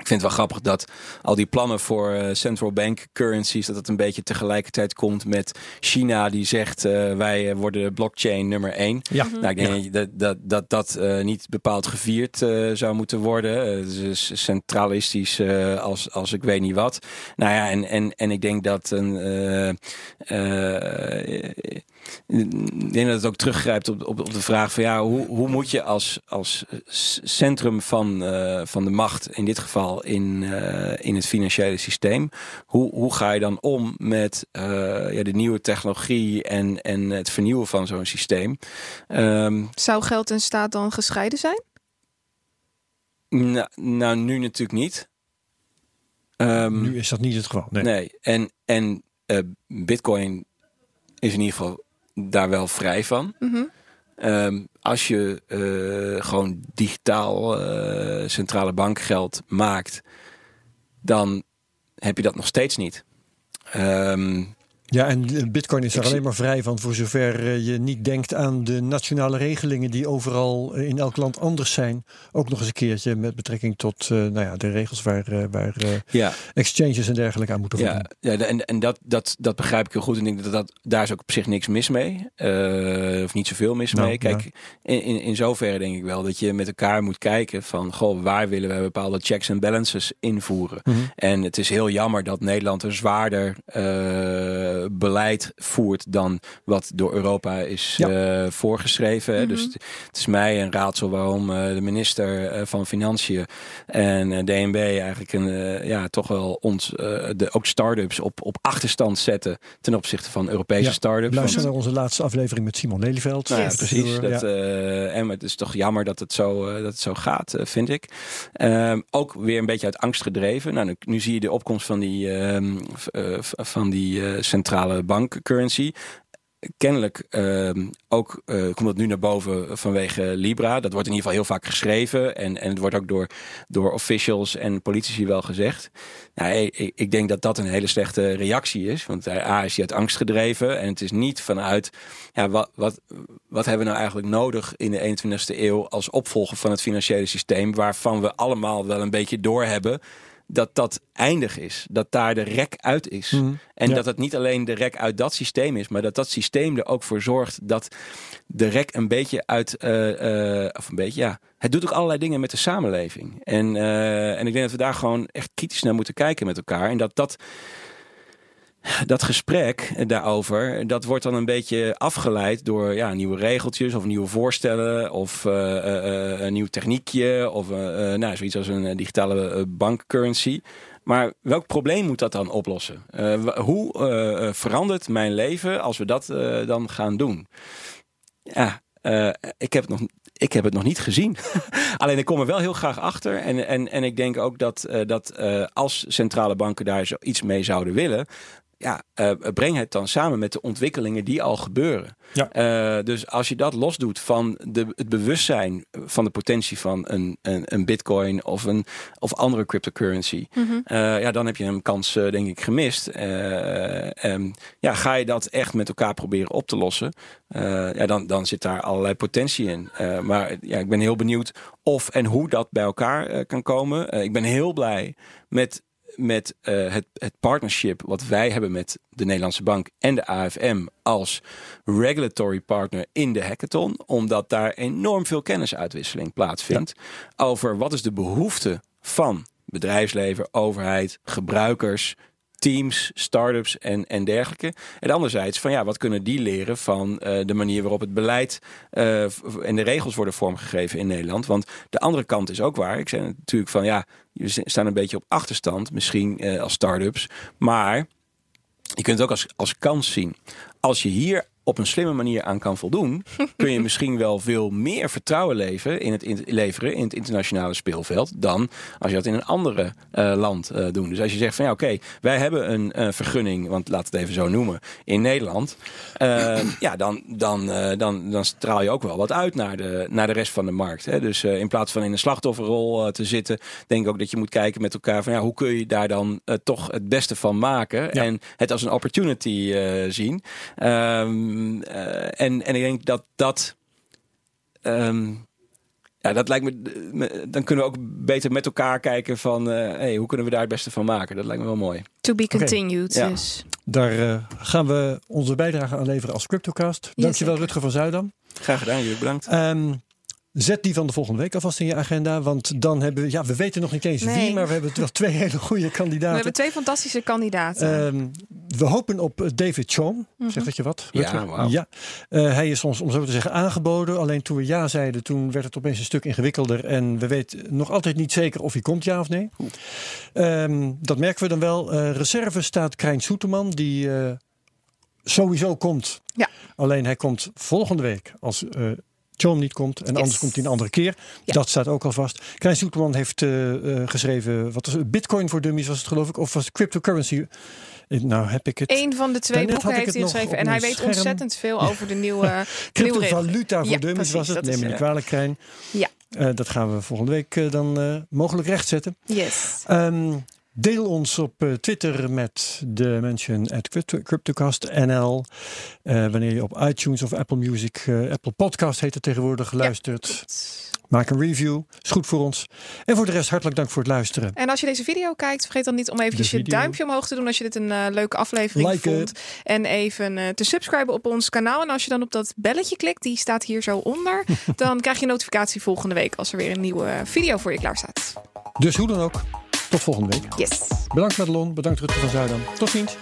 Ik vind het wel grappig dat al die plannen voor uh, central bank currencies, dat het een beetje tegelijkertijd komt met China die zegt uh, wij worden blockchain nummer één. Ja. Nou, ik denk ja. dat dat, dat, dat uh, niet bepaald gevierd zou moeten worden. dus centralistisch als, als ik weet niet wat. Nou ja, en, en, en ik denk dat een ik denk dat het ook teruggrijpt op, op, op de vraag van ja, hoe, hoe moet je als, als centrum van, uh, van de macht, in dit geval in, uh, in het financiële systeem, hoe, hoe ga je dan om met uh, ja, de nieuwe technologie en, en het vernieuwen van zo'n systeem? Um, Zou geld en staat dan gescheiden zijn? Nou, nou nu natuurlijk niet. Um, nu is dat niet het geval. Nee, nee. en, en Bitcoin is in ieder geval daar wel vrij van. Mm -hmm. um, als je uh, gewoon digitaal uh, centrale bankgeld maakt, dan heb je dat nog steeds niet. Um, ja, en Bitcoin is er alleen maar vrij van voor zover eh, je niet denkt aan de nationale regelingen die overal eh, in elk land anders zijn. Ook nog eens een keertje met betrekking tot uh, nou ja, de regels waar, waar ja. exchanges en dergelijke aan moeten voldoen. Ja, ja en, en dat, dat, dat begrijp ik heel goed. En ik denk dat, dat daar is ook op zich niks mis mee. Of niet zoveel mis nou, mee. Kijk, ja. in, in, in zoverre denk ik wel dat je met elkaar moet kijken van goh, waar willen we bepaalde checks en balances invoeren. Mm -hmm. En het is heel jammer dat Nederland er zwaarder beleid voert dan wat door Europa is voorgeschreven. Mhm. Dus het is mij een raadsel waarom de minister van Financiën en DNB eigenlijk een, ja, toch wel ons, de, ook start-ups op, op achterstand zetten ten opzichte van Europese ja, start-ups. Luister naar onze laatste aflevering met Simon Lelyveld. Nou, ja, precies. Dat, en het is toch jammer dat het zo, dat het zo gaat, vind ik. Ehm, ook weer een beetje uit angst gedreven. Nou, nu, zie je de opkomst van die, uh, van die uh, centrale bankcurrency kennelijk uh, ook uh, komt dat nu naar boven vanwege Libra. Dat wordt in ieder geval heel vaak geschreven. En, en het wordt ook door, door officials en politici wel gezegd. Nou, ik, ik denk dat dat een hele slechte reactie is. Want A is hij uit angst gedreven. En het is niet vanuit ja, wat, wat, wat hebben we nou eigenlijk nodig in de 21ste eeuw als opvolger van het financiële systeem. Waarvan we allemaal wel een beetje doorhebben dat dat eindig is. Dat daar de rek uit is. Mhm. En Ja. dat het niet alleen de rek uit dat systeem is, maar dat dat systeem er ook voor zorgt dat de rek een beetje uit, eh, eh, of een beetje, ja, het doet ook allerlei dingen met de samenleving. En, eh, en ik denk dat we daar gewoon echt kritisch naar moeten kijken met elkaar. En dat dat dat gesprek daarover, dat wordt dan een beetje afgeleid door ja, nieuwe regeltjes of nieuwe voorstellen of eh, eh, eh, een nieuw techniekje of nou, zoiets als een digitale bankcurrency. Maar welk probleem moet dat dan oplossen? Hoe verandert mijn leven als we dat dan gaan doen? Ja, ik, heb het nog, ik heb het nog niet gezien. Alleen ik kom er wel heel graag achter. En, en, en ik denk ook dat, dat als centrale banken daar zoiets mee zouden willen. Ja, eh, breng het dan samen met de ontwikkelingen die al gebeuren. Ja. Eh, dus als je dat losdoet van de, het bewustzijn van de potentie van een, een, een bitcoin of een of andere cryptocurrency. eh, ja, dan heb je een kans, eh, denk ik, gemist. Eh, ehm, ja, ga je dat echt met elkaar proberen op te lossen? eh, ja, dan, dan zit daar allerlei potentie in. Eh, maar ja, ik ben heel benieuwd of en hoe dat bij elkaar kan komen. Ik ben heel blij met met eh, het, het partnership wat wij hebben met de Nederlandse Bank en de AFM als regulatory partner in de hackathon. Omdat daar enorm veel kennisuitwisseling plaatsvindt over wat is de behoefte van bedrijfsleven, overheid, gebruikers, teams, start-ups en, en dergelijke. En anderzijds van ja, wat kunnen die leren van eh, de manier waarop het beleid eh, en de regels worden vormgegeven in Nederland. Want de andere kant is ook waar. Ik zei natuurlijk van ja, we staan een beetje op achterstand, misschien eh, als start-ups. Maar je kunt het ook als, als kans zien. Als je hier op een slimme manier aan kan voldoen, kun je misschien wel veel meer vertrouwen leven in het in- leveren in het internationale speelveld dan als je dat in een andere eh, land eh doet. Dus als je zegt van ja, oké, wij hebben een eh, vergunning, want laat het even zo noemen, in Nederland, ja, dan, dan, dan, dan straal je ook wel wat uit naar de, naar de rest van de markt. Hè? Dus in plaats van in een slachtofferrol te zitten, denk ik ook dat je moet kijken met elkaar van ja, hoe kun je daar dan toch het beste van maken en het als een opportunity zien. Ehm, eh, en, en ik denk dat dat. ehm, ja, dat lijkt me, Dan kunnen we ook beter met elkaar kijken van. eh, hey, hoe kunnen we daar het beste van maken? Dat lijkt me wel mooi. To be continued. Ja. Dus. Daar eh, gaan we onze bijdrage aan leveren als CryptoCast. Dankjewel zeker. Rutger van Zuidam. Graag gedaan, jullie bedankt. Ehm, zet die van de volgende week alvast in je agenda. Want dan hebben we, ja, we weten nog niet eens Nee. wie, maar we hebben wel twee hele goede We kandidaten. hebben twee fantastische kandidaten. Ehm, we hopen op David Chong. Zegt dat je wat? Ja, ja. Eh, hij is ons, om zo te zeggen, aangeboden. Alleen toen we ja zeiden, toen werd het opeens een stuk ingewikkelder. En we weten nog altijd niet zeker of hij komt, ja of nee. Ehm, dat merken we dan wel. Eh, reserve staat Krijn Soeterman, die eh, sowieso komt. Ja. Alleen hij komt volgende week als eh John niet komt. En Yes. anders komt hij een andere keer. Ja. Dat staat ook al vast. Krijn Soeterman heeft eh, eh, geschreven, wat was het? Bitcoin voor Dummies was het geloof ik. Of was het cryptocurrency? Eh, Nou heb ik het. Eén van de twee boeken heeft hij geschreven. En hij weet scherm. ontzettend veel over de nieuwe. Cryptovaluta voor Ja, dummies precies, was het. Neem me niet kwalijk, Krijn. Ja. Dat gaan we volgende week dan eh, mogelijk rechtzetten. Yes. Ehm, deel ons op eh, Twitter met de mention at Crypto- CryptoCastNL. Eh wanneer je op iTunes of Apple Music, eh, Apple Podcast heet het tegenwoordig, luistert. Maak een review. Is goed voor ons. En voor de rest hartelijk dank voor het luisteren. En als je deze video kijkt, vergeet dan niet om eventjes De je duimpje omhoog te doen als je dit een leuke aflevering Like vond. En even te subscriben op ons kanaal. En als je dan op dat belletje klikt, die staat hier zo onder, dan krijg je een notificatie volgende week als er weer een nieuwe video voor je klaar staat. Dus hoe dan ook, tot volgende week. Yes. Bedankt Madelon, bedankt Rutger van Zuidam. Tot ziens.